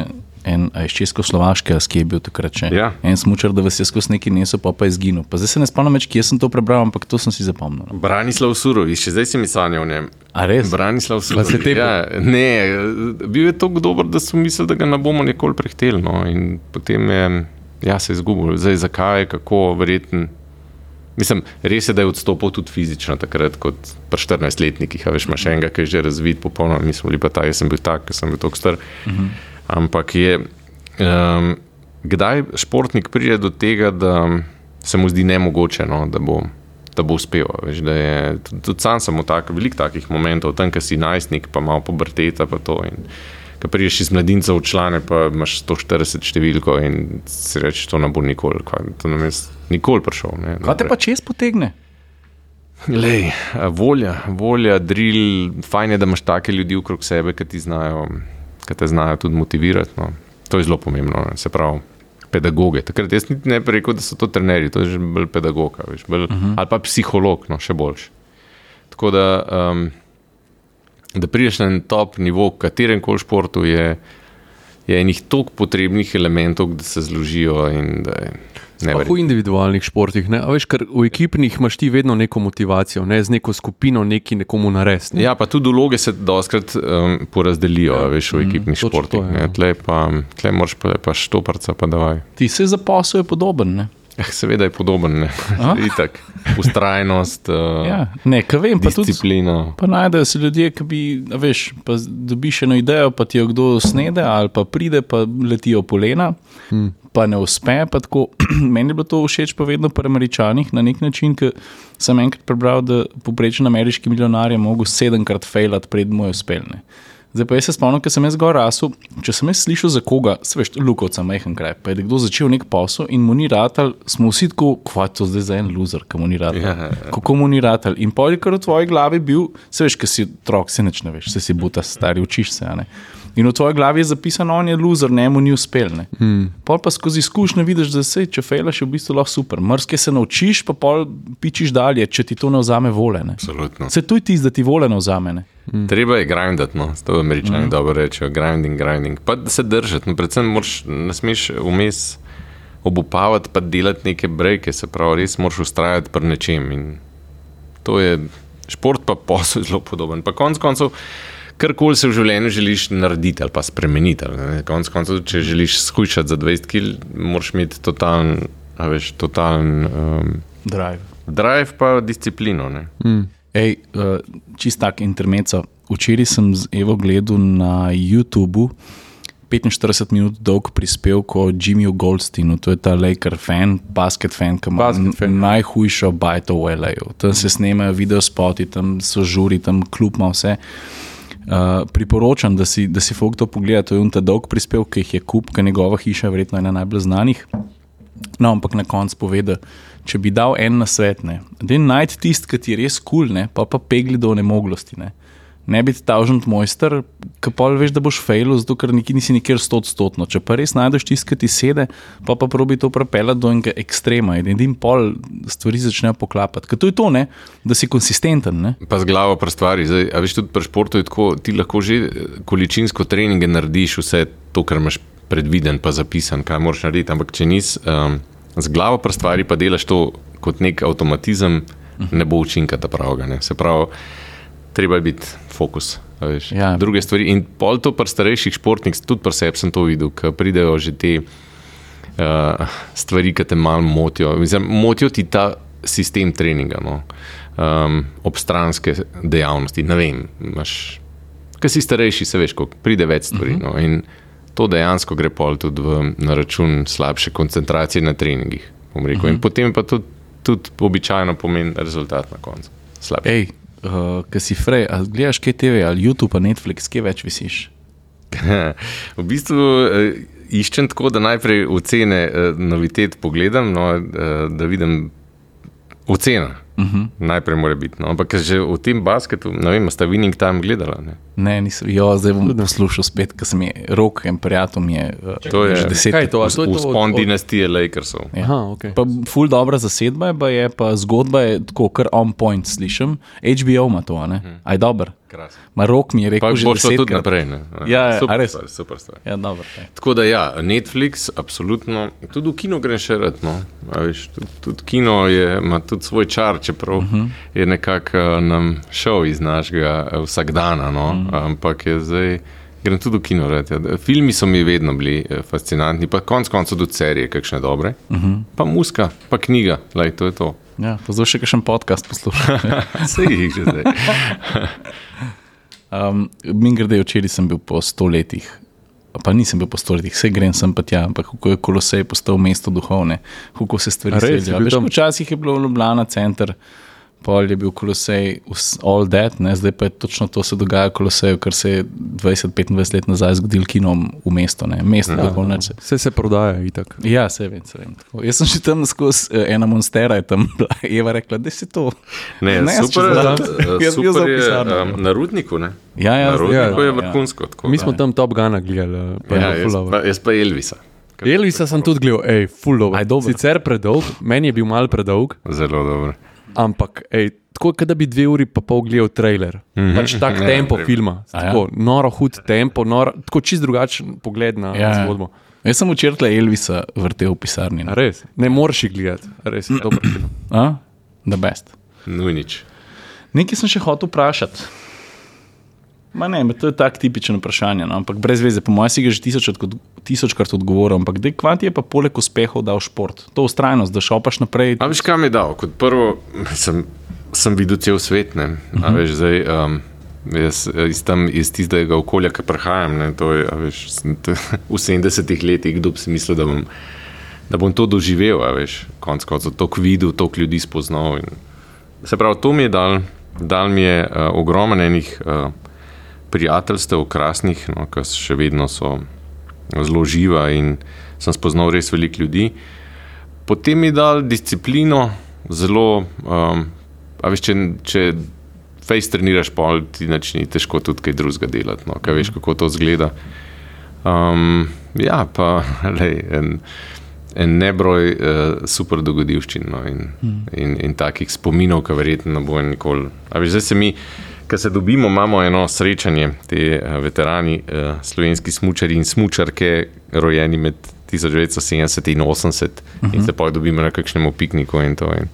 en iz Českoslovaške, kje je bil takrat še. Ja. En smočar, da vas je skozi neki nesel, pa, pa je izginil. Pa zdaj se ne spomnim več, kje sem to prebral, ampak to sem si zapomnil. no. Branislav Surovič, še zdaj si mi sanjal o njem. A res? Branislav Surovič. tepel? Ja, ne, bil je tako dober, da smo mislili, da ga ne bomo nikoli prehteli. No, in potem je ja, se izgubil. Zdaj, zakaj, kako, verjetno. Mislim, res je, da je odstopil tudi fizično, takrat kot pri 14-letnikih. A veš, imaš enega, ki je že razvit, popolnoma, mi smo bili pa ta, jaz sem bil tak, ker sem bil tako star. Uh -huh. Ampak je, um, kdaj športnik pride do tega, da se mu zdi nemogoče, no, da, bo, da bo uspel. a Veš, da je, tudi, sam sem v tak, veliko takih momentov, tam, ki si najstnik, pa malo puberteta, pa to. In, Ko priješ iz mladinca v člane, pa imaš 140 številko in si rečeš, to ne bo nikoli, kva, to nam je nikoli prišel. Ne, Kaj te pa čez potegne? Lej, volja, volja, drill, fajn je, da imaš take ljudi okrog sebe, ki ti znajo, ki te znajo tudi motivirati. No. To je zelo pomembno, ne. se pravi. Pedagoge. Takrat jaz niti ne bi rekel, da so to trenerji, to je že bolj pedagog, a veš, bolj, uh -huh. ali pa psiholog, no, še boljši. Tako da, um, da prideš na en top nivo, v katerem koli športu, je, je enih toliko potrebnih elementov, da se zložijo in da je Neverjetno. v individualnih športih, ne? A veš, ker v ekipnih imaš ti vedno neko motivacijo, ne? z neko skupino nekaj nekomu narediti. Ne? Ja, pa tudi vloge se doskrat um, porazdelijo, ja. veš, v ekipnih točno športih. to ja. Tle pa, tle moraš pa, pa štoparca, pa davaj. Ti se za posel je podoben. Ne? Eh, seveda je podoben? Itak. Ustrajnost, uh, Ja, ne, vem, pa tudi. disciplina. Pa najdejo se ljudje, ki bi, veš, dobiš eno idejo, pa ti jo kdo snede, ali pa pride, pa letijo polena, hmm. pa ne uspe. Pa tako, meni je bilo to všeč, pa vedno pri američanih na nek način, ker sem enkrat prebral, da poprečen ameriški milijonar je mogel sedemkrat failat, pred mu je uspel. Ne. Zdaj pa jaz se spomnim, ker sem jaz zgor rasel. Če sem jaz slišal za koga, veš, lukovca, majhen kraj, pa je nekdo začel nek posel in mu ni ratal, smo vsi tako, kva to zdaj za en loser, ki mu ni ratal. Ja, ja, ja. Kako mu ni ratal. In pol je kar v tvoji glavi bil, se veš, ker si otrok, se neč ne veš, se si buta stari, učiš se. In v tvoji glavi je zapisano, on je loser, ne mu ni uspel. Ne. Hmm. Pol pa skozi izkušnje vidiš, da se, če fejlaš, je v bistvu lahko super. Mrske se naučiš, pa pol pičiš dalje, če ti to ne vzame vole. Ne. Absolutno. Se tu je tisto, da ti vole ne vzame. Ne. Mm. Treba je grindati, no, to američani mm. dobro rečejo, grinding, grinding. Pa da se držati, no, predvsem moraš, ne smeš vmes obupavati, pa delati neke breke, se pravi, res moraš ustrajati pri nečem. In to je šport, pa posel zelo podoben. Pa konc koncev, karkoli se v življenju želiš narediti ali pa spremeniti. Konec koncev, če želiš skušati za 20 kg, moraš imeti totalen, a veš, totalen um, Drive. drive, pa disciplino. Ne. Ej, uh, čist tak intermeco. Včeraj sem z Evo gledal na YouTubu 45 minut dolg prispevek o Jimmyju Goldsteinu, to je ta Laker fan, basket fan, ki ima Basket fan. najhujšo bajto v LA-ju. Tam se snemajo videospoti, tam so žuri, tam klub ima vse. Uh, priporočam, da si, da si folk to pogleda. To je un ta dolg prispevek, ki jih je kup, ker njegova hiša je verjetno ena najbolj znanih. No, ampak na koncu pove, da če bi dal en na svet, ne, da je najti tisti, ki ti je res kul, cool, pa pa pegli do nemoglosti. Ne. Ne biti tažen mojster, ki pa veš, da boš fejl, zato ker nikjer nisi nikjer stotstotno. Če pa res najdeš tisti, ki ti sede, pa pa probi to prepeljati do enega ekstrema in edin pol stvari začnejo poklapati. Ker to je to, ne, da si konsistenten. Ne. Pa z glavo pri stvari. Zdaj, a veš, tudi pri športu je tako, ti lahko že eh, količinsko treninge narediš, vse to, kar imaš predviden, pa zapisan, kaj moraš narediti. Ampak če nisi um, z glavo pri stvari, pa delaš to kot nek avtomatizem, ne bo učinka ta pravega. Ne. Se pravi, treba je biti fokus. Ja. Druge stvari. In pol to pri starejših športnikih, tudi pri sebi sem to videl, ker pridejo že te uh, stvari, ki te malo motijo. Mislim, motijo ti ta sistem treninga, no. um, obstranske dejavnosti. Ne vem, imaš, kaj si starejši, se veš, kako pride več stvari. Uh -huh. no. In to dejansko gre pol tudi v, na račun slabše koncentracije na treningih. Uh -huh. In potem pa tudi, tudi običajno pomeni rezultat na koncu. Slabši. Ej, uh, ki si frej, ali gledaš kaj TV ali YouTube, ali Netflix, kje več visiš? v bistvu eh, iščem tako, da najprej ocene eh, novitet pogledam, no, eh, da vidim ocena. Uh -huh. Najprej mora biti. No. Ampak že v tem basketu, ne vem, a sta Winning Time gledala. Ne? Ne, nisem, jo, zdaj bom poslušal spet, ker sem je rok in prijatelj mi je uh, To je- že deset Kaj je to? To je to Vzpon od- dinastije Lakersov. Ja. Aha, okay. Pa ful dobra zasedba je, pa je pa zgodba je tako, kar on point slišim. HBO ima to, a ne? Aj dober. Krasno. Ma rok mi je rekel, že bo šlo tudi desetkrat. naprej. Ne? Ja, ja, super, res? stvar, super stvar. Ja, dobro. ej. Tako da ja, Netflix, absolutno. Tudi v kino grem še rad. No. Veš, tudi, tudi kino je, ima tudi svoj čar, čeprav uh Mhm. -huh. je nekako uh, nam šel iz našega uh, vsakdana. No. Uh Mhm. -huh. Ampak je zdaj. Grem tudi v kino. Rad, ja. Filmi so mi vedno bili eh, fascinantni, pa konec koncev tudi serije, kakšne dobre. Uh Mhm. -huh. Pa muska, pa knjiga, Lej, to je to. Ja, pa zdaj še kakšen podcast poslušam. Vse jih že zdaj. Um, Min grede, včeraj sem bil po sto letih. Pa nisem bil po sto letih, vse grem sem pa tja, ampak kako je kolosej postal mesto duhovne, kako se stvari tam? Včasih je bilo Ljubljana center, pol je bil kolosej, all that, ne? zdaj pa je točno to se dogaja v koloseju, kar se je 20-25 let nazaj zgodil kinom v mesto, ne? mesto ja. tako neče. Vse se prodaja itak. Ja, se vem, se vem. Tako. Jaz sem že tam skozi eh, ena monstera, je tam bila Eva rekla, da si to. Ne, Ne, jaz super, dan. eh, Jaz bi jo za super je pisarno. um, na Rudniku. Ne? Ja, ja, na zdaj- Rudniku ja, je ja. vrhunsko. tako Mi smo tam Top Gana gledali. pa je Ja, jaz, pa, jaz pa Elvisa. Elvisa sem tudi gledal, hej, full dobro. dober. Sicer predolg, meni je bil mal predolg, Zelo dobro. Ampak ej, tako, kot da bi dve uri pa pol gledal trailer. Mm -hmm. Pač tak Ja, tempo prim. filma, A ja? tako, noro hud tempo, noro, tako čist drugačen pogled na Ja, ja, ja. zgodbo. Jaz sem včeraj Elvisa vrtel v pisarni. Ne. res, ne moreš jih gledati, res je dober film. A? The best. Nujnič. Nekaj sem še hotel vprašati. Ma ne, to je tako tipično vprašanje, no? ampak brez veze. Po mojem si ga že tisočkrat, tisočkrat odgovoril, ampak dej, kvanti je pa poleg uspehov dal šport. To ustrajnost, da šopaš naprej. A veš, kam je dal? Kot prvo sem, sem videl cel svet. Ne? A veš, zdaj, um, jaz, iz, tam, iz tistega okolja, ki prihajam, ne, to je, a veš, sem t- v 70-ih letih, kdo bi si mislil, da bom, da bom to doživel. Veš, konc koncev, toliko videl, toliko ljudi spoznal. In, se pravi, to mi je dal, dal mi je uh, ogromno enih uh, prijateljstev, krasnih, no, ki še vedno so zelo živa in sem spoznal res veliko ljudi. Potem mi je dal disciplino, zelo. Um, a veš, če, če fejs treniraš, pol ti načni težko tudi kaj drugega delati, no, kaj veš, kako to zgleda. Um, ja, pa lej, en, en nebroj uh, super dogodivščin no, in, mm. in, in takih spominov, ki verjetno ne bo nikoli. A veš, zdaj se mi. Ker se dobimo, imamo eno srečanje, te uh, veterani, uh, slovenski smočari in smočarke, rojeni med 1970 in 80, uh -huh. in se pa dobimo na kakšnem pikniku. In to, in,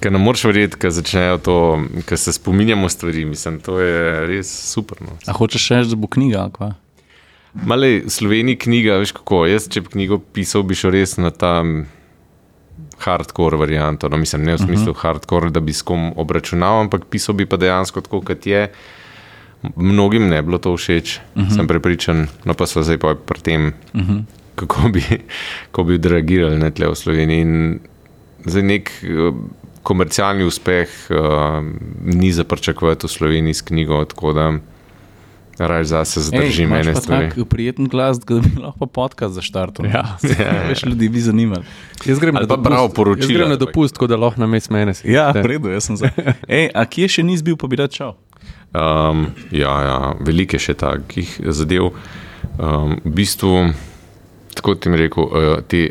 ker ne moreš verjeti, da začnejo to, ker se spominjamo stvari. Mislim, to je res super. No. A hočeš še reči, da bo knjiga? Mali Sloveniji knjiga, veš kako. Jaz, če bi knjigo pisal, bi šel res na ta hardcore varianto. No, mislim, ne v smislu uh -huh. hardcore, da bi s kom obračunal, ampak pisal bi pa dejansko tako, kot je. Mnogim ne bilo to všeč, uh -huh. sem prepričan, no pa so zdaj pa pri tem, uh -huh. kako bi, bi odreagirali na tle v Sloveniji. In za nek komercialni uspeh uh, ni za pričakovati v Sloveniji s knjigo. Raj za se zadrži mene. Tako prijeten glas, da bi lahko podcast zaštartil. Ja, ja, več ljudi bi zanimalo. Jaz grem na dopust, jaz grem na dopust, da lahko na mes mene si. Ja, v redu, jaz sem za. Ej, a kje še nisi bil, pa bi rad šel? Um, ja, ja, veliko je še takih zadev. Um, v bistvu, tako ti mi rekel, uh, te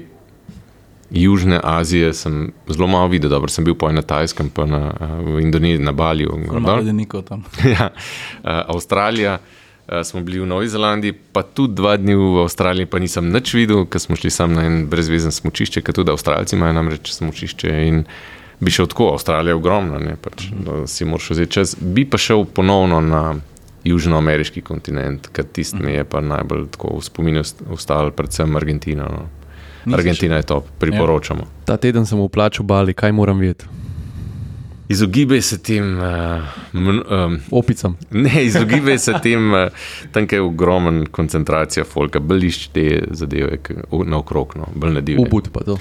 Južne Azije sem zelo malo videl, dobro sem bil po na Tajskem, pa na, uh, v Indoneziji, na Balju. Malo je nikoli tam. ja, uh, Avstralija. Uh, smo bili v Novi Zelandiji, pa tudi dva dni v Avstraliji, pa nisem nič videl, ker smo šli sam na en brezvezen smočišče, ker tudi Avstralci imajo namreč smočišče. In bi šel tako, Avstralija je ogromna, ne, pač, da si moraš vzeti čas. Bi pa šel ponovno na južnoameriški kontinent, ker tisti mi je pa najbolj v spominu ostal, predvsem Argentina. No. Argentina je to, priporočamo. Ja. Ta teden sem v plaču Bali, kaj moram vedeti? Izogibaj se tem uh, um, opicam. Ne, izogibaj se tem, uh, tam je ogromen koncentracija folka, bliž te zadeve, naokrog, no, bolj na divje. Ubud pa to.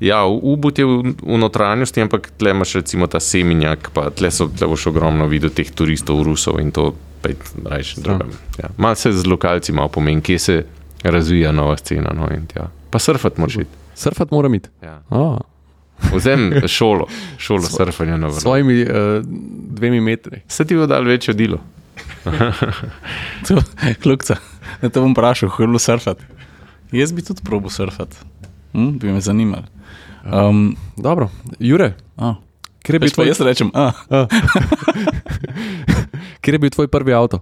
Ja, ubud je v, v notranjosti, ampak tle imaš recimo ta seminjak, pa tle so tle boš ogromno videl teh turistov, rusov in to pet rajš drugam. Ja. Malo se z lokalci malo pomeni, kje se razvija nova scena. No, pa surfat moraš iti. Surfat mora iti. Ja. Oh. Vzem šolo, šolo Svo, surfanja na vrhu. S svojimi uh, dvemi metri. Se ti bo dal večjo delo. Klukca, da te bom vprašal, bilo surfati. Jaz bi tudi probil surfati, hm, bi me zanimalo. Um, Dobro, Jure. Kje je bil tvoj, jaz rečem, Kje je bil tvoj prvi avto?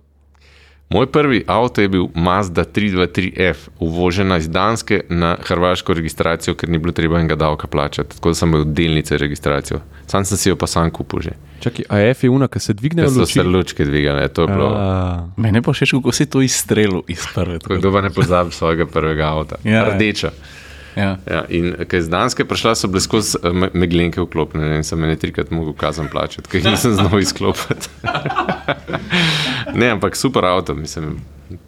Moj prvi avto je bil Mazda 323F, uvožena iz Danske na hrvaško registracijo, ker ni bilo treba enega davka plačati. Tako da sem bil delnice registracijo. Sam sem si jo pa sam kupil že. Čakaj, a F je una, ki se dvigne v luči? So se lučke dvigale, to je bilo. Mene pa še, kako si to izstrelil iz prve. Kdo pa ne pozabi svojega prvega avta? Ja, Rdeča. Ja. Ja, in ker z Danske prišla, so bile skozi eh, meglenke vklopljene in sem me trikrat mogel kazan plačati, ker jih nisem znal izklopiti. ne, ampak super avto, mislim.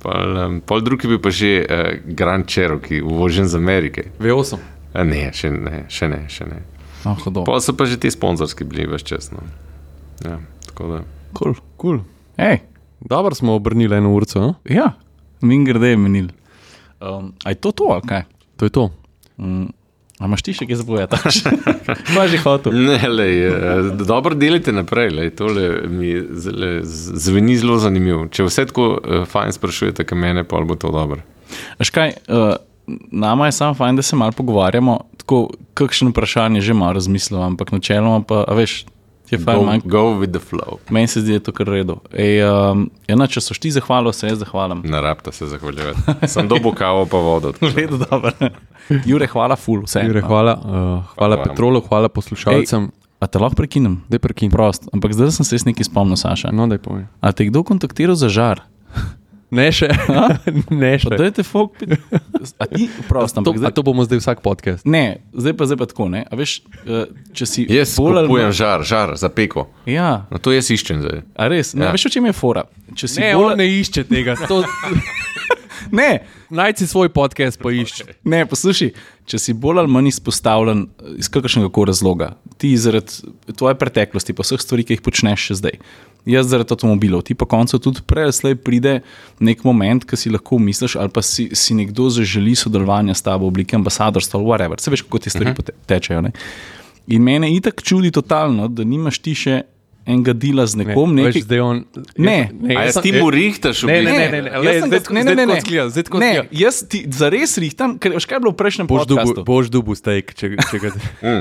Pol, um, pol drugi bi pa že uh, Grand Cherokee, uvožen z Amerike. V8. A ne, še ne, še ne. Še ne. Oh, pol so pa že ti sponzorski bili več časno. Ja, tako da. Kul, cool, kul. Cool. Dobro smo obrnili eno urco. No? Ja, mi grede je menil. Um, Aj to to, ali kaj? To je to. Mm. A imaš ti še kaj zabojati? Kaj že hotel? Ne, lej, dobro delite naprej, lej, tole mi zle, zveni zelo zanimivo. Če vse tako uh, fajn sprašujete, kaj mene, pa bo to dobro. Škaj, uh, nama je samo fajn, da se malo pogovarjamo, tako kakšno vprašanje že malo razmislimo, ampak načeloma pa, veš, je fajn. Go, manj, go with the flow. Meni se zdi, da je to kar redo. Ej, um, ena, če so ti zahvalili, se jaz zahvalim. Na rabta se zahvaljujete. Sem dobil kavo, pa vodo. Redo, dobro. Jure, hvala, ful, vse. Jure, hvala, uh, hvala, hvala Petrolu, hvala poslušalcem. Ej. A te lahko prekinem? Da prekinem. Prost. Ampak zdaj sem se nekaj spomnil, Saša. No, da je povem. A te kdo kontaktiral za žar? Ne še. ne še. Da je te fuk. A, prost, a, to, zdaj... a to bomo zdaj vsak podcast. Ne, zdaj pa, zdaj pa tako. A veš, eh, če si. Jaz kupujem žar, žar za peko. Ja. No, to jaz iščem zdaj. A res? Ne, ja. veš, o čem je fora? Če si ne, bolj... ne išče tega. To... ne. Najci svoj podcast poišči. Ne, poslušaj, če si bolj ali manj izpostavljen eh, iz kakršnega koli razloga, ti zaradi tvoje preteklosti, pa vseh stvari, ki jih počneš še zdaj. Jaz zaradi avtomobilov, ti pa koncu tudi prej slej pride nek moment, ki si lahko misliš, ali pa si, si nekdo zaželi sodelovanja s tabo v obliki ambasadorstva ali whatever. Se veš, kako te stvari uh -huh. tečejo. Ne? In mene itak čudi totalno, da nimaš ti še enega dela z nekom. Ne, nekaj... zdaj on. Ne, ne, jaz ti mu rihtaš, ne, ne, ne, ne, ne, jaz sem zdaj, ga- ne, ne, ne, ne. zdaj tako ne, zgleda. jaz ti zares rihtam, ker veš, kaj je bilo v prejšnjem Boš podkastu. dubu, boš dubu steak, če, če ga.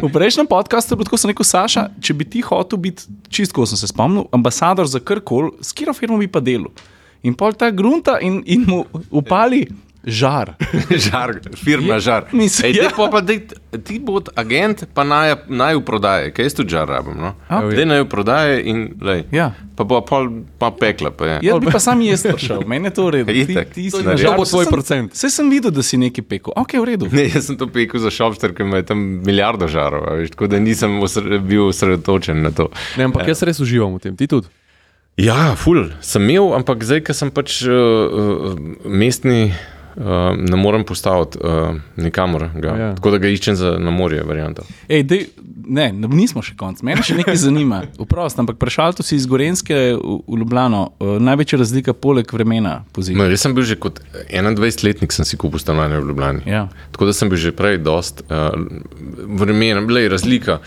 V prejšnjem podkastu je bilo tako, sem rekel, Saša, če bi ti hotel biti, čistko sem se spomnil, ambasador za karkoli, s katero firmo bi pa delal. In pol ta grunta in, in mu upali žar. žar, firma žar. mislim, Ej, ja. pa, pa dej, ti bo agent, pa naj, naj v prodaje, kaj jaz tudi žar rabim. No? A? Dej naj v prodaje in lej. Ja. Pa bo pol, pa pekla. Pa je. Jaz bi pa sam jaz prišel, meni je to v redu. Ti, ti si je na naredil. žar. To bo sem- procent. Saj sem videl, da si nekaj pekel. Ok, v redu. Ne, jaz sem to pekel za šopster, ker ima tam milijardo žarov, veš, tako da nisem osre, bil osredotočen na to. Ne, ampak jaz res uživam v tem, ti tudi. Ja, ful, sem imel, ampak zdaj, ker sem pač uh, uh, mestni, uh, ne morem postaviti uh, nikamor. Ga. Ja. Tako da ga iščem za na morje, varianta. Ej, dej, ne, nismo še konc. Mene še nekaj zanima. Vprost, ampak prešalto si iz Gorenske v, v Ljubljano. Uh, največja razlika poleg vremena. No, jaz sem bil že kot 21-letnik, sem si kupil stanovanje v Ljubljani. Ja. Tako da sem bil že prej dost uh, vremena, bila je razlika.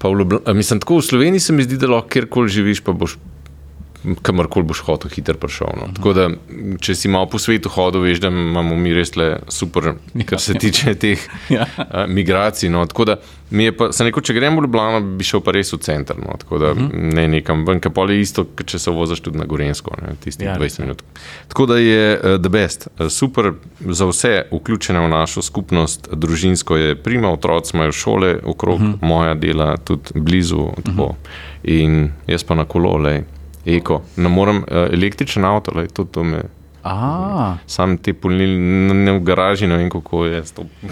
Pa v Ljubljani, mislim, tako v Sloveniji se mi zdi, da lahko kjerkoli živiš, pa boš kamorkoli boš hotel, hitro prišel. No. Tako da, če si malo po svetu hodil, veš, da imamo mi res le super, kar se tiče teh Ja. uh, migracij. No. Tako da, mi je pa, sem rekel, če grem v Ljubljano, bi šel pa res v center. No. Tako da, uh -huh. ne nekam ven, pa je isto, če se voziš tudi na Gorensko, ne, tistih Ja, ja, res 20 minut. Tako da je uh, the best. Uh, super za vse vključene v našo skupnost, družinsko je prima, otroci imajo šole okrog, uh -huh. moja dela tudi blizu. Tako. In jaz pa na kolo, lej, eko. Ne morem, uh, električen avto, lej, to, to me. A, Sam te polnili, ne, v garaži, ne vem kako je.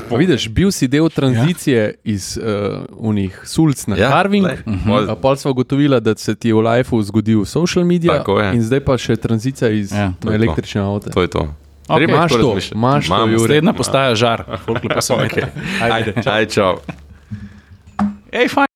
Pa vidiš, bil si del tranzicije ja. iz uh, unih sulc na ja, carving. glej, Uh mhm. -huh. Pol smo ugotovili, da se ti je v lifeu zgodil social media, in zdaj pa še tranzicija iz Ja, električne avto. To je to. Ok, Treba imaš to, imaš to, srednja postaja žar. Folk lepo se okay. Ajde. Aj, čau. Ej, fajn.